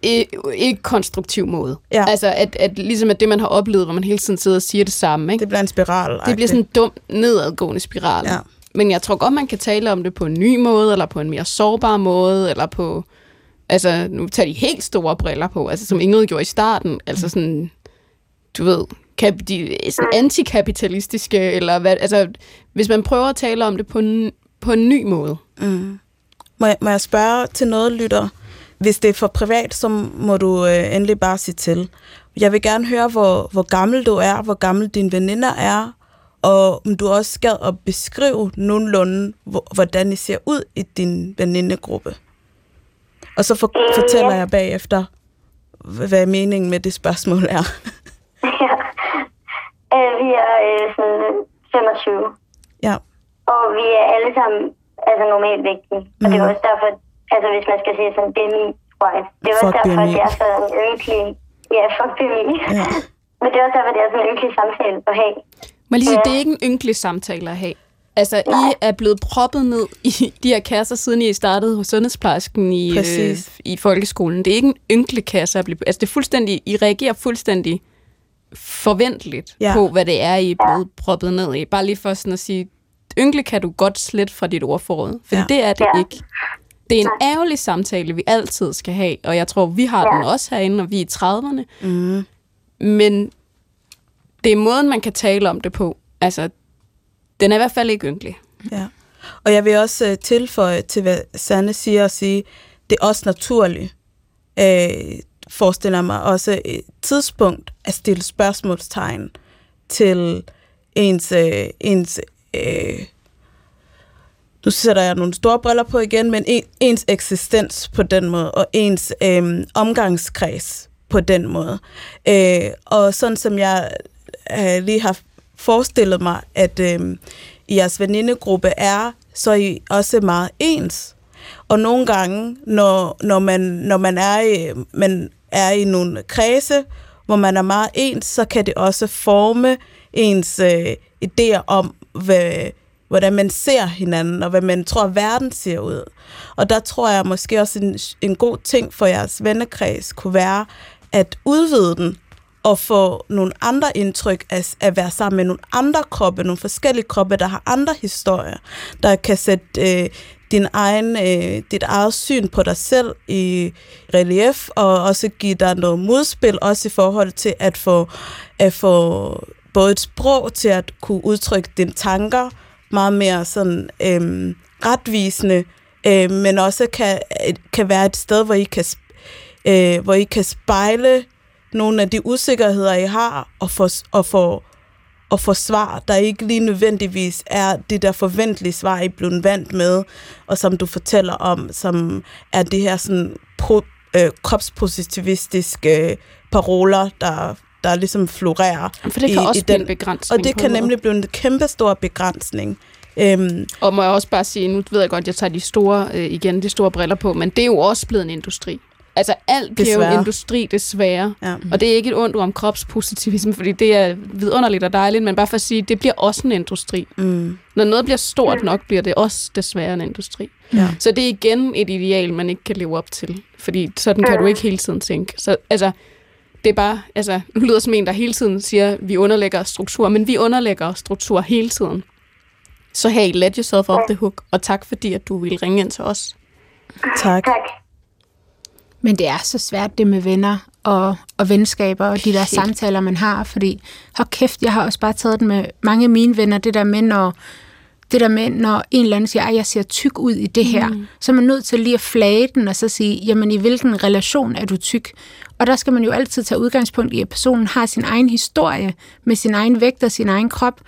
ikke konstruktiv måde. Ja. Altså, at, at ligesom at det, man har oplevet, hvor man hele tiden sidder og siger det samme. Ikke? Det bliver en spiral. Det bliver sådan en dum, nedadgående spiral. Ja. Men jeg tror godt, man kan tale om det på en ny måde, eller på en mere sårbar måde, eller på... Altså, nu tager de helt store briller på, altså som Ingrid gjorde i starten. Altså sådan, du ved, kap- de, antikapitalistiske, eller hvad... Altså, hvis man prøver at tale om det på en, på en ny måde. Mm. Må, jeg, må jeg spørge til noget, lytter? Hvis det er for privat, så må du øh, endelig bare sige til. Jeg vil gerne høre, hvor, hvor gammel du er, hvor gammel dine veninder er, og om du også skal at beskrive nogenlunde, hvordan I ser ud i din venindegruppe. Og så for, fortæller jeg bagefter, hvad meningen med det spørgsmål er. ja. [laughs] Øh, vi er øh, sådan 25. Ja. Og vi er alle sammen altså normalt vigtige. Og mm. det er mhm. også derfor, altså hvis man skal sige sådan, det er min wife. Det er også derfor, BMI. [laughs] det er sådan en ynkelig... Ja, fuck BMI. Ja. Men det er også derfor, det er sådan en ynkelig samtale at have. Men lige, ja. det er ikke en ynkelig samtale at have. Altså, Nej. I er blevet proppet ned i [laughs] de her kasser, siden I startede hos sundhedsplejersken i, øh, i folkeskolen. Det er ikke en ynkelig kasse at blive... Altså, det er fuldstændig... I reagerer fuldstændig forventeligt ja. på, hvad det er, I er blevet proppet ned i. Bare lige for sådan at sige, ynkelig kan du godt slet fra dit ordforråd. For ja. det er det ja. ikke. Det er en ærgerlig samtale, vi altid skal have, og jeg tror, vi har ja. den også herinde, når vi er i 30'erne. Mm. Men det er måden, man kan tale om det på. Altså, den er i hvert fald ikke ynkelig. Ja. Og jeg vil også uh, tilføje til, hvad Sanne siger og sige, det er også naturligt, uh, forestiller mig også et tidspunkt at stille spørgsmålstegn til ens, uh, ens uh, nu sætter jeg nogle store briller på igen, men en, ens eksistens på den måde, og ens øh, omgangskreds på den måde. Øh, og sådan som jeg øh, lige har forestillet mig, at øh, i jeres venindegruppe er, så er I også meget ens. Og nogle gange, når, når, man, når man, er i, man er i nogle kredse, hvor man er meget ens, så kan det også forme ens øh, idéer om, hvad, hvordan man ser hinanden, og hvad man tror, verden ser ud. Og der tror jeg måske også en, en god ting for jeres vennekreds kunne være at udvide den og få nogle andre indtryk af at være sammen med nogle andre kroppe, nogle forskellige kroppe, der har andre historier, der kan sætte øh, din egen, øh, dit eget syn på dig selv i relief, og også give dig noget modspil, også i forhold til at få, at få både et sprog til at kunne udtrykke dine tanker meget mere sådan øhm, retvisende, øh, men også kan, kan være et sted, hvor I kan, øh, hvor I kan spejle nogle af de usikkerheder, I har, og få, og få, og få svar, der ikke lige nødvendigvis er det der forventelige svar, I er blevet vant med, og som du fortæller om, som er det her sådan pro, øh, kropspositivistiske øh, paroler, der, der ligesom florerer. For det kan i, også i blive den, en begrænsning. Og det kan noget. nemlig blive en kæmpe stor begrænsning. Øhm, Og må jeg også bare sige, nu ved jeg godt, jeg tager de store, øh, igen, de store briller på, men det er jo også blevet en industri. Altså alt bliver jo Desværre. en industri, desværre. ja. Og det er ikke et ondt om kropspositivisme, fordi det er vidunderligt og dejligt, men bare for at sige, det bliver også en industri. Mm, Når noget bliver stort nok, bliver det også desværre en industri. Ja. Så det er igen et ideal, man ikke kan leve op til. Fordi sådan kan du ikke hele tiden tænke. Så altså, det er bare, altså, nu lyder som en, der hele tiden siger, at vi underlægger struktur, men vi underlægger struktur hele tiden. Så hey, let yourself off the hook, og tak fordi, at du ville ringe ind til os. tak. Tak. Men det er så svært det med venner og, og venskaber og de der Helt. samtaler, man har, fordi, hold kæft, jeg har også bare taget den med mange af mine venner, det der med, når, det der med, når en eller anden siger, at jeg ser tyk ud i det her, mm. så er man nødt til lige at flage den og så sige, jamen i hvilken relation er du tyk? Og der skal man jo altid tage udgangspunkt i, at personen har sin egen historie med sin egen vægt og sin egen krop.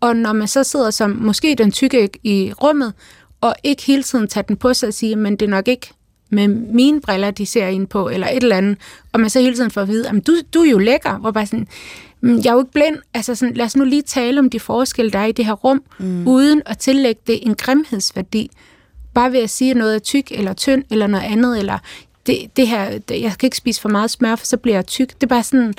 Og når man så sidder som måske den tykke i rummet, og ikke hele tiden tager den på sig og sige, men det er nok ikke med mine briller, de ser ind på, eller et eller andet, og man så hele tiden får at vide, du, du er jo lækker, hvor bare sådan, "Mm, jeg er jo ikke blind, altså sådan, lad os nu lige tale om de forskelle, der er i det her rum, mm. uden at tillægge det en grimhedsværdi. Bare ved at sige, noget er tyk, eller tynd, eller noget andet, eller det, det her, det, jeg kan ikke spise for meget smør, for så bliver jeg tyk. Det er bare sådan,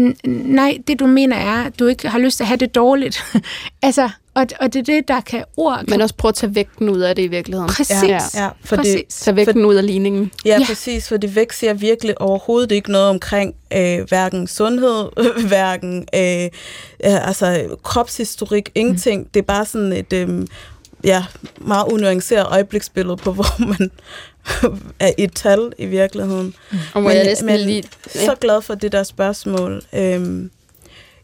"N- nej, det du mener er, at du ikke har lyst til at have det dårligt. [laughs] altså, og, og det er det, der kan ord. Men også prøve at tage vægten ud af det i virkeligheden. Præcis. Ja. Ja, for det, Præcis. Tage vægten ud af ligningen. Ja, Ja. præcis, for det væk siger virkelig overhovedet ikke noget omkring øh, hverken sundhed, [laughs] hverken øh, øh, altså, kropshistorik, ingenting. Mm. Det er bare sådan et øh, ja, meget unuanceret øjebliksbillede på, [laughs] hvor man [laughs] er et tal i virkeligheden. Og må Men- jeg næsten men lige... Så glad for det der spørgsmål. Øhm,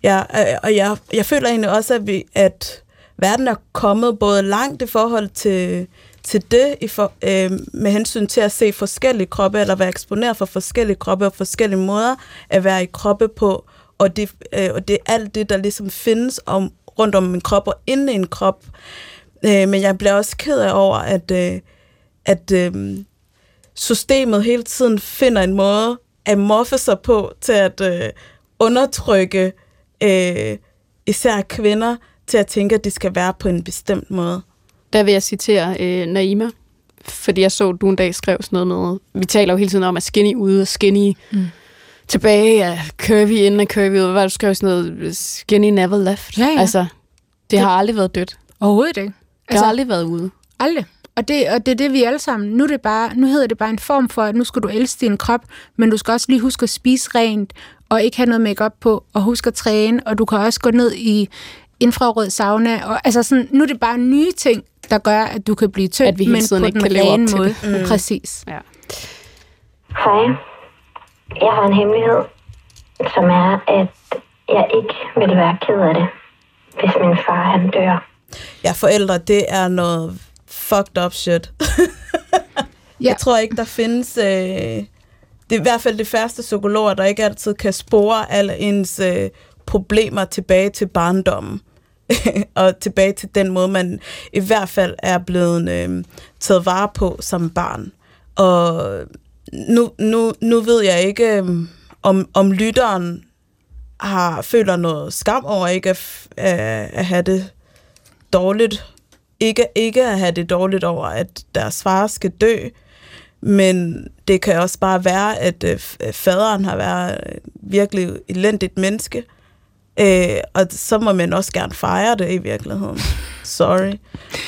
ja, øh, og jeg, jeg føler egentlig også, at, vi, at verden er kommet både langt i forhold til, til det, i for, øh, med hensyn til at se forskellige kroppe, eller være eksponeret for forskellige kroppe, og forskellige måder at være i kroppe på, og det, øh, og det er alt det, der ligesom findes om, rundt om en krop og inde i en krop. Øh, men jeg bliver også ked af over, at, øh, at øh, systemet hele tiden finder en måde at moffe sig på til at øh, undertrykke øh, især kvinder til at tænke, at de skal være på en bestemt måde. Der vil jeg citere øh, Naima, fordi jeg så, at du en dag skrev sådan noget med, vi taler jo hele tiden om, at skinny ude og skinny mm. tilbage, ja, curvy inden og curvy ude. Hvad var det, du skrev sådan noget, skinny never left. Ja, ja. Altså, det har aldrig været dødt. Overhovedet ikke. Det har aldrig været ude. Aldrig. Og det, og det er det, vi alle sammen... Nu, er det bare, nu hedder det bare en form for, at nu skal du elske din krop, men du skal også lige huske at spise rent, og ikke have noget makeup på, og huske at træne, og du kan også gå ned i infrarød sauna. Og, altså sådan, nu er det bare nye ting, der gør, at du kan blive tynd, At vi hele men på ikke den kan leve op rene til måde. det. Mm. Præcis. Ja. Hej. Jeg har en hemmelighed, som er, at jeg ikke vil være ked af det, hvis min far han dør. Ja, forældre, det er noget fucked up shit. Ja. Jeg tror ikke, der findes... Øh, det er i hvert fald de færreste psykologer, der ikke altid kan spore alle ens øh, problemer tilbage til barndommen. [laughs] og tilbage til den måde, man i hvert fald er blevet øh, taget vare på som barn. Og nu, nu, nu ved jeg ikke, øh, om, om lytteren har føler noget skam over ikke at, at, at have det dårligt. Ikke, ikke at have det dårligt over, at deres far skal dø, men det kan også bare være, at øh, f- faderen har været et virkelig elendigt menneske. Øh, og så må man også gerne fejre det i virkeligheden. [laughs] Sorry.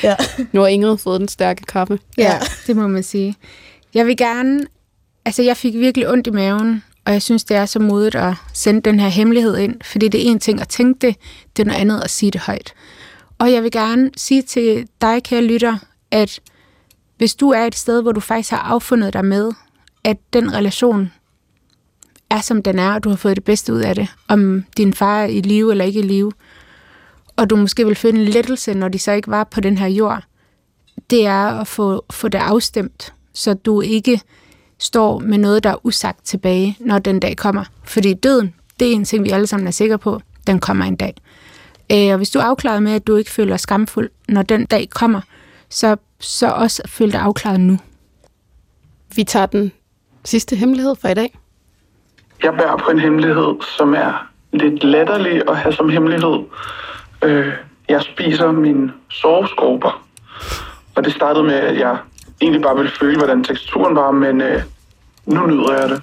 Ja. Nu har Ingrid fået den stærke kaffe. Ja, det må man sige. Jeg vil gerne... Altså, jeg fik virkelig ondt i maven, og jeg synes, det er så modigt at sende den her hemmelighed ind, fordi det er en ting at tænke det, det er noget andet at sige det højt. Og jeg vil gerne sige til dig, kære lytter, at hvis du er et sted, hvor du faktisk har affundet dig med, at den relation er, som den er, og du har fået det bedste ud af det. Om din far er i live eller ikke i live. Og du måske vil finde en lettelse, når de så ikke var på den her jord. Det er at få, få det afstemt, så du ikke står med noget, der er usagt tilbage, når den dag kommer. Fordi døden, det er en ting, vi alle sammen er sikre på, den kommer en dag. Øh, og hvis du er afklaret med, at du ikke føler skamfuld, når den dag kommer, så, så også føl dig afklaret nu. Vi tager den sidste hemmelighed for i dag. Jeg bærer på en hemmelighed, som er lidt latterlig at have som hemmelighed. Øh, jeg spiser mine soveskorper. Og det startede med, at jeg egentlig bare ville føle, hvordan teksturen var, men øh, nu nyder jeg det.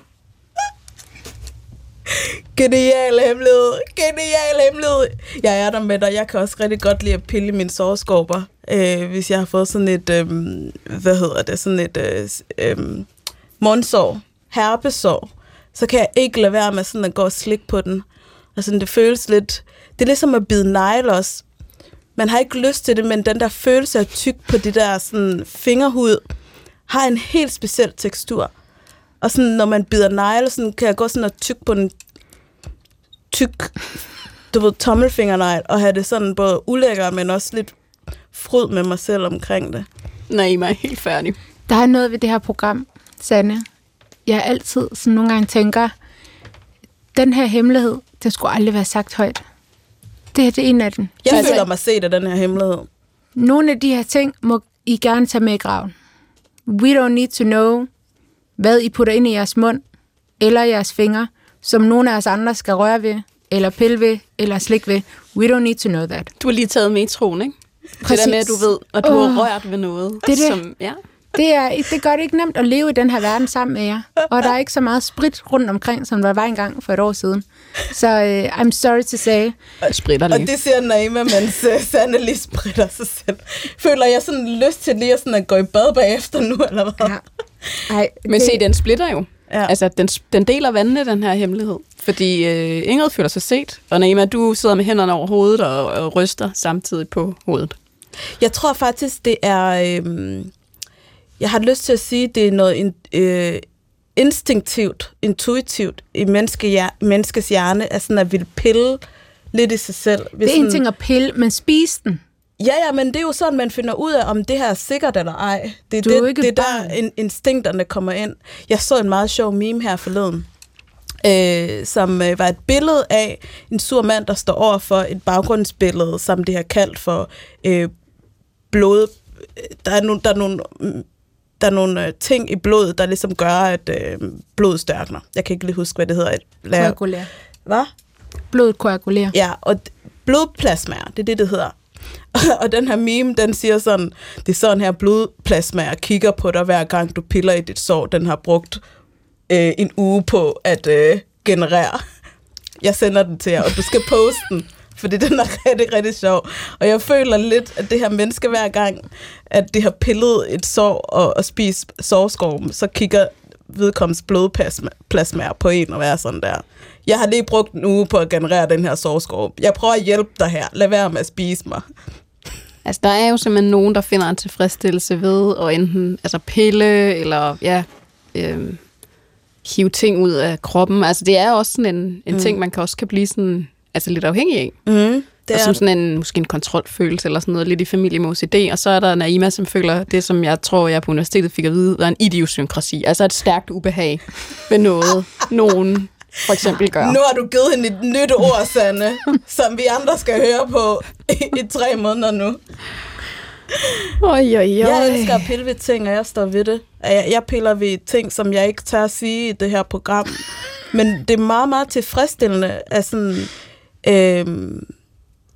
Genial hemmelighed. Genial hemmelighed. Jeg er der med dig. Jeg kan også rigtig godt lide at pille mine sårskorper. Øh, hvis jeg har fået sådan et, øh, hvad hedder det, sådan et øh, øh, mundsår, herpesår, så kan jeg ikke lade være med sådan at gå og slikke på den. Altså, det føles lidt... Det er ligesom at bide negle også. Man har ikke lyst til det, men den der følelse af tyk på det der sådan, fingerhud, har en helt speciel tekstur. Og sådan, når man bider negle, sådan, kan jeg gå sådan og tykke på den tyk, du ved, tommelfingernegl, og have det sådan både ulækkert, men også lidt fryd med mig selv omkring det. Nej, I er helt færdig. Der er noget ved det her program, Sanne. Jeg altid sådan nogle gange tænker, den her hemmelighed, det skulle aldrig være sagt højt. Det her det er en af dem. Jeg altså, føler mig set af den her hemmelighed. Nogle af de her ting må I gerne tage med i graven. We don't need to know, hvad I putter ind i jeres mund eller jeres fingre, som nogle af os andre skal røre ved, eller pille ved, eller slik ved. We don't need to know that. Du har lige taget metroen, ikke? Præcis. Det der med, at du ved, at du oh, har rørt ved noget. Det er det. Som, ja. Det, er, det gør det ikke nemt at leve i den her verden sammen med jer. Og der er ikke så meget sprit rundt omkring, som der var engang for et år siden. Så uh, I'm sorry to say. Spritter lige. Og det siger Naima, mens uh, Sanne lige spritter sig selv. Føler jeg sådan lyst til lige at, sådan at gå i bad bagefter nu, eller hvad? Ja. Ej, Men det... se, den splitter jo. Ja. Altså, den, den deler vandene, den her hemmelighed. Fordi øh, Ingrid føler sig set, og Naima, du sidder med hænderne over hovedet og, og ryster samtidig på hovedet. Jeg tror faktisk, det er... Øh, jeg har lyst til at sige, det er noget øh, instinktivt, intuitivt i menneske, menneskes hjerne, at sådan at ville pille lidt i sig selv. Hvis det er en ting at pille, men spise den. Ja, ja, men det er jo sådan, man finder ud af, om det her er sikkert eller ej. Det er, du det, er det er der, instinkterne kommer ind. Jeg så en meget sjov meme her forleden, øh, som øh, var et billede af en sur mand, der står over for et baggrundsbillede, som det har kaldt for øh, blod. Der er, nogle, der er nogle der er nogle øh, ting i blodet, der ligesom gør, at øh, blodet stærkner. Jeg kan ikke lige huske, hvad det hedder. Koagulerer. Hvad? Blodet koagulerer. Ja, og blodplasmaer, det er det, det hedder. [laughs] og den her meme, den siger sådan, det er sådan her blodplasmaer kigger på dig, hver gang du piller i dit sår. Den har brugt øh, en uge på at øh, generere. Jeg sender den til jer, og du skal poste den fordi den er rigtig, rigtig sjov. Og jeg føler lidt, at det her menneske hver gang, at det har pillet et sår og, og spist sårskorm, så kigger vedkommens blodplasma på en og være sådan der. Jeg har lige brugt en uge på at generere den her sårskorm. Jeg prøver at hjælpe dig her. Lad være med at spise mig. Altså, der er jo simpelthen nogen, der finder en tilfredsstillelse ved at enten altså, pille eller ja, øh, hive ting ud af kroppen. Altså, det er også sådan en, en mm. ting, man kan også kan blive sådan altså lidt afhængig af. Mm, det og som sådan en, måske en kontrolfølelse eller sådan noget, lidt i familie med OCD. Og så er der Naima, som føler det, som jeg tror, jeg på universitetet fik at vide, var en idiosynkrasi. Altså et stærkt ubehag ved noget, nogen for eksempel gør. Nu har du givet hende et nyt ord, Sanne, [laughs] som vi andre skal høre på i, i tre måneder nu. Oj, oj, oj. Jeg elsker at pille ved ting, og jeg står ved det. Jeg, jeg piller ved ting, som jeg ikke tør at sige i det her program. Men det er meget, meget tilfredsstillende at sådan Øh,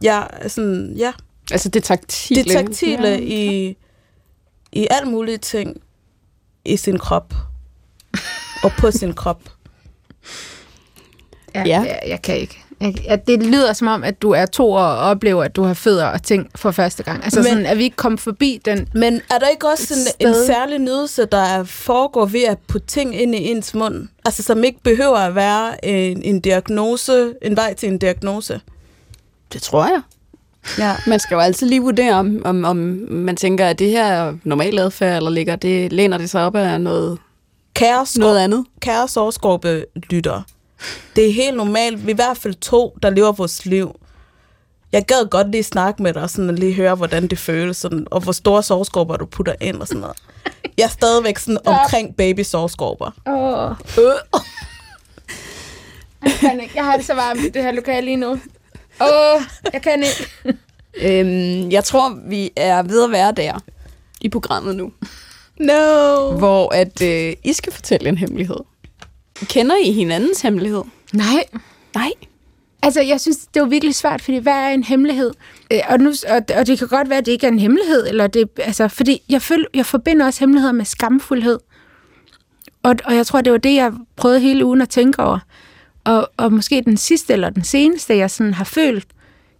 ja, sådan, ja. Altså det taktile. Det taktile ja. i, i alt mulige ting i sin krop. og på sin krop. Ja, ja. Jeg, jeg kan ikke. Jeg, det lyder som om, at du er to år og oplever, at du har fødder og ting for første gang. Altså men, sådan, at vi ikke kommet forbi den Men er der ikke også en, en særlig nydelse, der foregår ved at putte ting ind i ens mund? Altså som ikke behøver at være en, en diagnose, en vej til en diagnose? Det tror jeg. Ja. Man skal jo altid lige vurdere, om, om, om man tænker, at det her er normal adfærd, eller ligger det, læner det sig op af noget, kære noget andet. Kære sårskorpe lytter Det er helt normalt. Vi er i hvert fald to, der lever vores liv. Jeg gad godt lige snakke med dig, og sådan, og lige høre, hvordan det føles, sådan, og hvor store sovskorper du putter ind og sådan noget. Jeg er stadigvæk sådan omkring baby sovskorper. Åh. Øh. Jeg kan ikke. Jeg har det så varmt i det her lokale lige nu. Åh, jeg kan ikke. Øhm, jeg tror, vi er ved at være der i programmet nu, No. hvor at øh, I skal fortælle en hemmelighed. Kender I hinandens hemmelighed? Nej. Nej. Altså, jeg synes, det var virkelig svært, fordi hvad er en hemmelighed? Øh, Og, nu, og, og det kan godt være, at det ikke er en hemmelighed, eller det, altså, fordi jeg, føl, jeg forbinder også hemmeligheder med skamfuldhed. Og, og jeg tror, det var det, jeg prøvede hele ugen at tænke over. Og, og måske den sidste eller den seneste, jeg sådan har følt,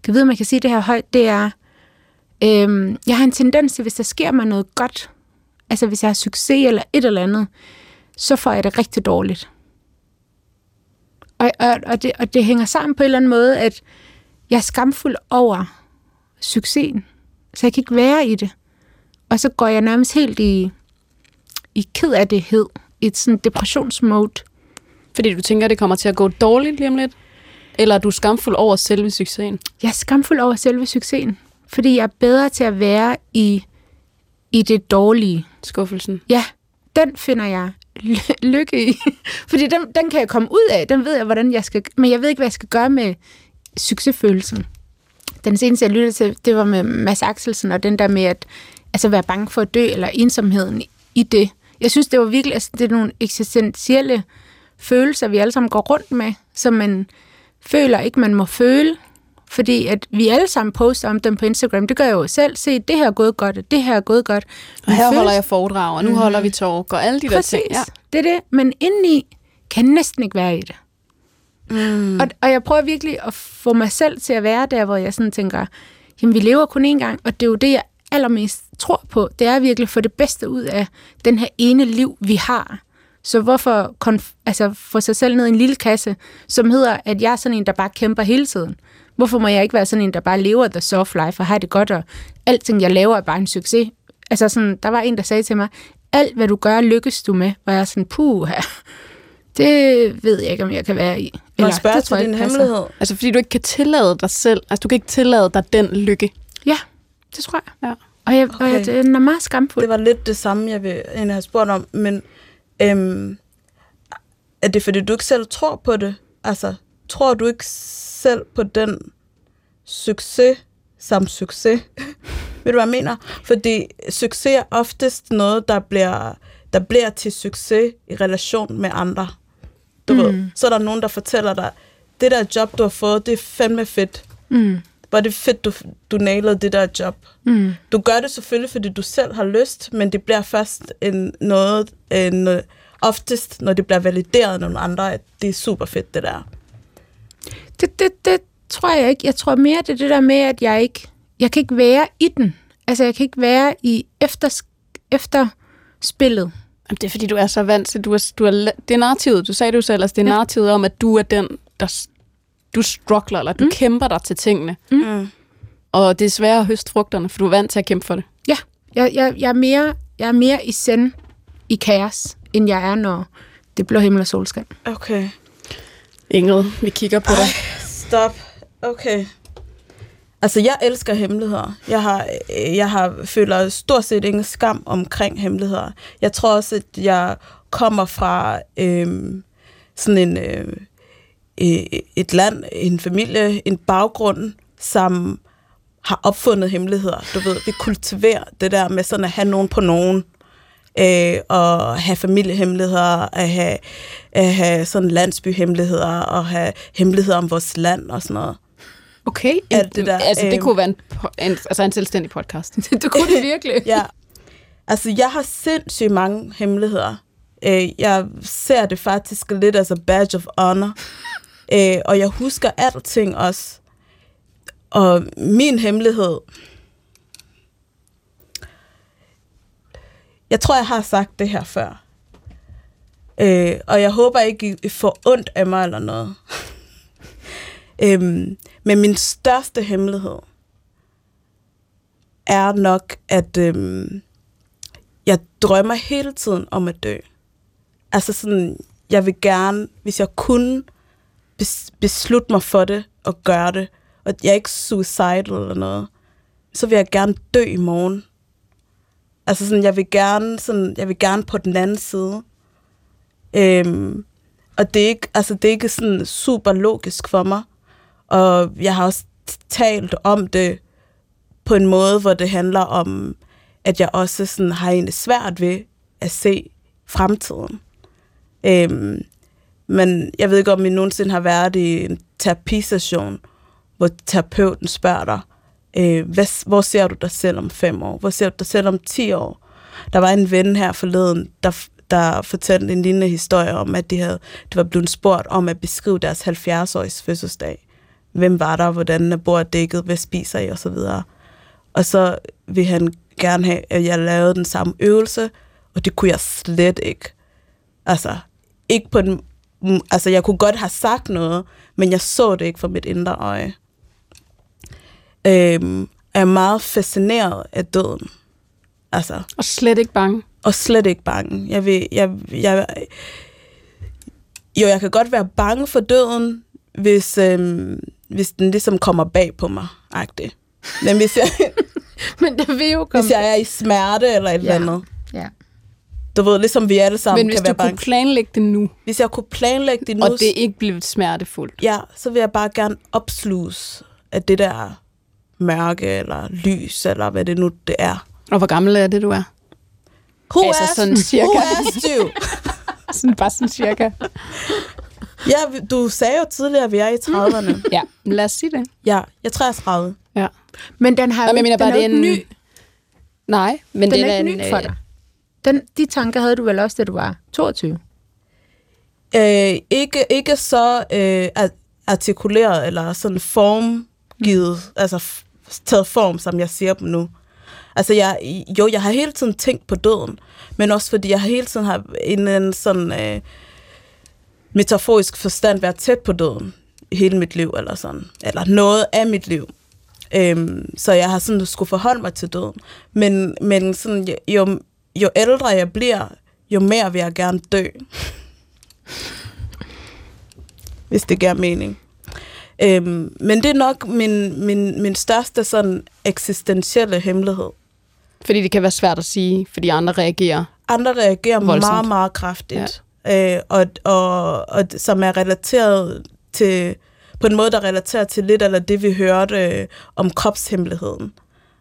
kan vide, om jeg kan sige det her højt, det er, øhm, jeg har en tendens til, hvis der sker mig noget godt, altså hvis jeg har succes eller et eller andet, så får jeg det rigtig dårligt. Og, og, og, det, og det hænger sammen på en eller anden måde, at jeg er skamfuld over succesen, så jeg kan ikke være i det. Og så går jeg nærmest helt i, i ked af det hed, i et sådan depressionsmode. Fordi du tænker, det kommer til at gå dårligt lige om lidt? Eller er du skamfuld over selve succesen? Jeg er skamfuld over selve succesen, fordi jeg er bedre til at være i, i det dårlige. Skuffelsen. Ja, den finder jeg [laughs] lykke i. Fordi den, den kan jeg komme ud af. Den ved jeg, hvordan jeg skal... Men jeg ved ikke, hvad jeg skal gøre med succesfølelsen. Den seneste, jeg lyttede til, det var med Mads Axelsen, og den der med at altså være bange for at dø, eller ensomheden i det. Jeg synes, det var virkelig... Altså, det er nogle eksistentielle følelser, vi alle sammen går rundt med, som man føler ikke, man må føle. Fordi at vi alle sammen poster om dem på Instagram. Det gør jeg jo selv. Se, det her er gået godt, og det her er gået godt. Og her Men holder jeg foredrag, og nu holder vi talk, og alle de der Præcis. ting. Ja. Det er det. Men indeni kan jeg næsten ikke være i det. Mm. Og, og jeg prøver virkelig at få mig selv til at være der, hvor jeg sådan tænker, jamen vi lever kun én gang, og det er jo det, jeg allermest tror på. Det er virkelig at få det bedste ud af den her ene liv, vi har. Så hvorfor konf- altså få sig selv ned i en lille kasse, som hedder, at jeg er sådan en, der bare kæmper hele tiden? Hvorfor må jeg ikke være sådan en, der bare lever the soft life og har det godt, og alting, jeg laver, er bare en succes? Altså sådan, der var en, der sagde til mig, alt hvad du gør, lykkes du med. Og jeg er sådan, puh, det ved jeg ikke, om jeg kan være i. Må jeg spørge det til din ikke hemmelighed? Altså, fordi du ikke kan tillade dig selv, altså du kan ikke tillade dig den lykke. Ja, det tror jeg. Ja. Og, jeg, okay. og jeg, den er meget skamfuld. Det var lidt det samme, jeg vil egentlig have spurgt om, men øhm, er det fordi, du ikke selv tror på det? Altså, tror du ikke selv på den succes som succes? [laughs] Ved du, hvad jeg mener? Fordi succes er oftest noget, der bliver, der bliver til succes i relation med andre. Du mm. ved, så er der nogen, der fortæller dig, det der job, du har fået, det er fandme fedt. Mm. Hvor er det fedt, du, du nailede det der job. Mm. Du gør det selvfølgelig, fordi du selv har lyst, men det bliver først en noget, en, øh, oftest, når det bliver valideret af nogle andre, at det er super fedt, det der. Det, det, det tror jeg ikke. Jeg tror mere, det er det der med, at jeg ikke... Jeg kan ikke være i den. Altså, jeg kan ikke være i efter, efter spillet. Jamen, det er fordi, du er så vant til, du er, du er, det er narrativet, du sagde det jo selv, altså det er Ja. narrativet om, at du er den, der du struggler, eller du mm. kæmper dig til tingene. Mm. Og det er svært at høste frugterne, for du er vant til at kæmpe for det. Ja, jeg, jeg, jeg, er, mere, jeg er mere i send i kaos, end jeg er, når det er blå himmel og solskin. Okay. Ingrid, vi kigger på dig. Stop. Okay. Altså, jeg elsker hemmeligheder. Jeg har, øh, jeg har føler stort set ingen skam omkring hemmeligheder. Jeg tror også, at jeg kommer fra øhm, sådan en, øh, øh, et land, en familie, en baggrund, som har opfundet hemmeligheder. Du ved, vi kultiverer det der med sådan at have nogen på nogen. Øh, og have familiehemmeligheder, at have, at have sådan landsbyhemmeligheder, og have hemmeligheder om vores land og sådan noget. Okay. Alt det der, altså, det øhm, kunne være en, en, altså en selvstændig podcast. [laughs] det kunne det virkelig. Ja. Altså, jeg har sindssygt mange hemmeligheder. Øh, jeg ser det faktisk lidt as a badge of honor. Øh, og jeg husker alting også. Og min hemmelighed... Jeg tror, jeg har sagt det her før. Øh, og jeg håber ikke, I- får ondt af mig eller noget. [laughs] øhm, men min største hemmelighed er nok, at øhm, jeg drømmer hele tiden om at dø. Altså sådan, jeg vil gerne, hvis jeg kunne, bes, beslutte mig for det og gøre det, og jeg er ikke suicidal eller noget, så vil jeg gerne dø i morgen. Altså sådan, jeg vil gerne, sådan, jeg vil gerne på den anden side. Øhm, og det er, ikke, altså, det er ikke sådan super logisk for mig. Og jeg har også talt om det på en måde, hvor det handler om, at jeg også sådan har egentlig svært ved at se fremtiden. Øhm, men jeg ved ikke, om I nogensinde har været i en terapisession, hvor terapeuten spørger dig, øh, hvad, hvor ser du dig selv om fem år? Hvor ser du dig selv om ti år? Der var en ven her forleden, der, der fortalte en lignende historie om, at de, havde, de var blevet spurgt om at beskrive deres 70-års fødselsdag. Hvem var der? Hvordan er bordet dækket? Hvad spiser I? Og så videre. Og så vil han gerne have, at jeg lavede den samme øvelse, og det kunne jeg slet ikke. Altså, ikke på den... Altså, jeg kunne godt have sagt noget, men jeg så det ikke for mit indre øje. Øhm, er meget fascineret af døden. Altså, Og slet ikke bange. og slet ikke bange. Jeg vil, jeg, jeg, jo, jeg kan godt være bange for døden, hvis, øhm, hvis den ligesom kommer bag på mig, agtigt. Men hvis jeg, [laughs] Men det vil jo komme... hvis jeg er i smerte eller et ja. eller andet. Ja. Du ved, ligesom vi alle sammen Men hvis kan du være bange. kunne planlægge det nu, Hvis jeg kunne planlægge det nu, og det ikke blev smertefuldt. ja, så vil jeg bare gerne opsluges af det der mørke, eller lys, eller hvad det nu det er. Og hvor gammel er det, du er? Who Altså asked, sådan cirka. Who asked you? [laughs] Sådan bare sådan cirka. Ja, du sagde jo tidligere, at vi er i 30'erne. Ja, men lad os sige det. Ja, jeg er 33. Ja. Men den har Nå, jo men jeg mener den bare, er det jo er ikke en... ny. Nej, men Den det er er ikke en, ny for øh, dig. Den, de tanker havde du vel også, da du var 22? Øh, ikke, ikke så øh, artikuleret eller sådan formgivet, mm. altså taget form, som jeg siger dem nu. Altså, jeg, jo, jeg har hele tiden tænkt på døden, men også fordi jeg har hele tiden har en eller anden sådan øh, metaforisk forstand været tæt på døden hele mit liv, eller sådan. Eller noget af mit liv. Øhm, så jeg har sådan skulle forholde mig til døden. Men, men sådan, jo, jo ældre jeg bliver, jo mere vil jeg gerne dø. [laughs] Hvis det giver mening. Øhm, men det er nok min, min, min største sådan eksistentielle hemmelighed. Fordi det kan være svært at sige, fordi andre reagerer. Andre reagerer Voldsomt. meget, meget kraftigt. Ja. Øh, og, og, og som er relateret til, på en måde, der relaterer til lidt eller det, vi hørte øh, om kropshemmeligheden.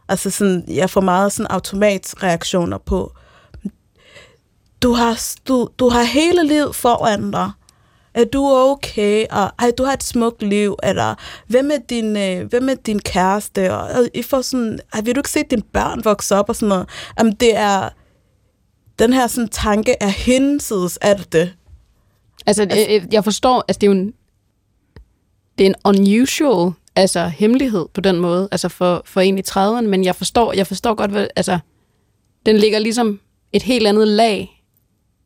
Altså sådan, jeg får meget sådan automatreaktioner på, du har, du, du har hele livet foran dig. Er du okay? Og ej, du har et smukt liv. Eller hvem med din, øh, hvem med din kæreste? Og, og I får sådan, ej, vil du ikke se dine børn vokse op og sådan noget? Jamen, det er, den her sådan tanke er hinsides alt det. Altså, altså jeg forstår, altså det er jo en, det er en unusual altså, hemmelighed på den måde, altså for, for en i 30'erne, men jeg forstår, jeg forstår godt, hvad, altså, den ligger ligesom et helt andet lag.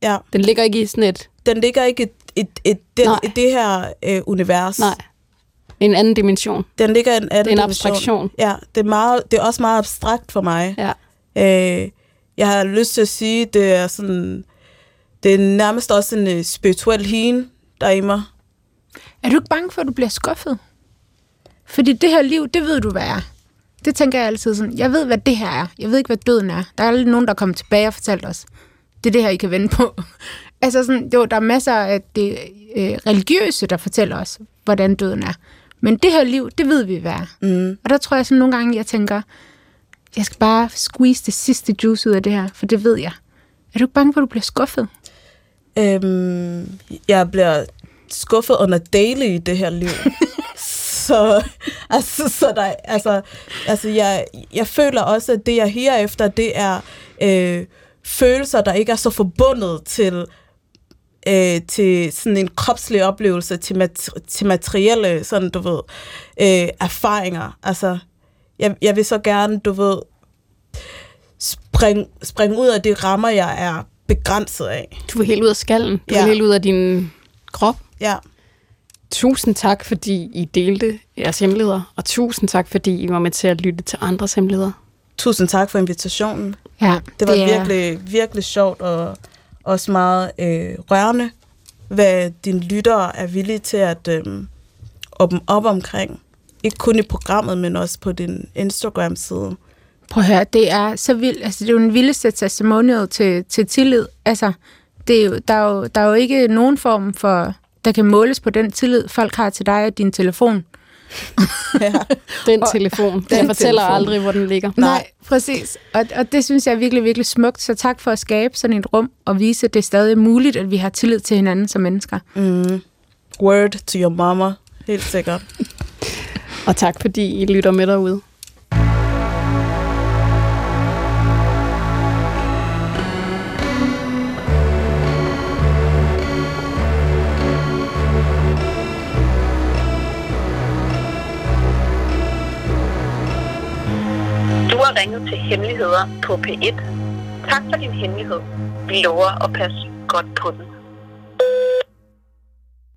Ja, Den ligger ikke i sådan et, den ligger ikke et, et, et, det, Nej. i det her øh, univers. nej, en anden dimension. Den ligger i en anden Det er en dimension. abstraktion. Ja, det er, meget, det er også meget abstrakt for mig. Ja. Øh, jeg har lyst til at sige, det er sådan, det er nærmest også en øh, spirituel hien, der er i mig. Er du ikke bange for, at du bliver skuffet? Fordi det her liv, det ved du, hvad er. Det tænker jeg altid sådan. Jeg ved, hvad det her er. Jeg ved ikke, hvad døden er. Der er aldrig nogen, der kommer tilbage og fortalt os. Det er det her, I kan vende på. Altså sådan, jo, der er masser af det øh, religiøse, der fortæller os, hvordan døden er. Men det her liv, det ved vi, hvad er. Mm. Og der tror jeg sådan nogle gange, jeg tænker, jeg skal bare squeeze det sidste juice ud af det her, for det ved jeg. Er du ikke bange for, at du bliver skuffet? Øhm, jeg bliver skuffet under daily i det her liv. [laughs] så, altså, så der, altså, altså jeg, jeg føler også, at det, jeg her efter, det er øh, følelser, der ikke er så forbundet til øh, til sådan en kropslig oplevelse, til, mat- til materielle sådan, du ved, øh, erfaringer. Altså, jeg, jeg vil så gerne, du ved, springe, springe ud af de rammer, jeg er begrænset af. Du vil helt ud af skallen. Du Ja. vil helt ud af din krop. Ja. Tusind tak, fordi I delte jeres hemmeligheder, og tusind tak, fordi I var med til at lytte til andres hemmeligheder. Tusind tak for invitationen. Ja, Det var er- virkelig, virkelig sjovt og også meget øh, rørende. hvad dine lyttere er villige til at øh, åbne op omkring. Ikke kun i programmet, men også på din Instagram-side. Prøv at høre, det er så vildt. Altså, det er jo den vildeste testimonial til, til tillid. Altså, det er jo, der, er jo, der er jo ikke nogen form for, der kan måles på den tillid, folk har til dig og din telefon ja, [laughs] den telefon. Den jeg fortæller telefon. aldrig, hvor den ligger. Nej, præcis. Og, og det synes jeg er virkelig, virkelig smukt. Så tak for at skabe sådan et rum og vise, at det er stadig muligt, at vi har tillid til hinanden som mennesker. Mm. Word to your mama. Helt sikkert. og tak, fordi I lytter med derude. har ringet til Hemmeligheder på P1. Tak for din hemmelighed. Vi lover at passe godt på den.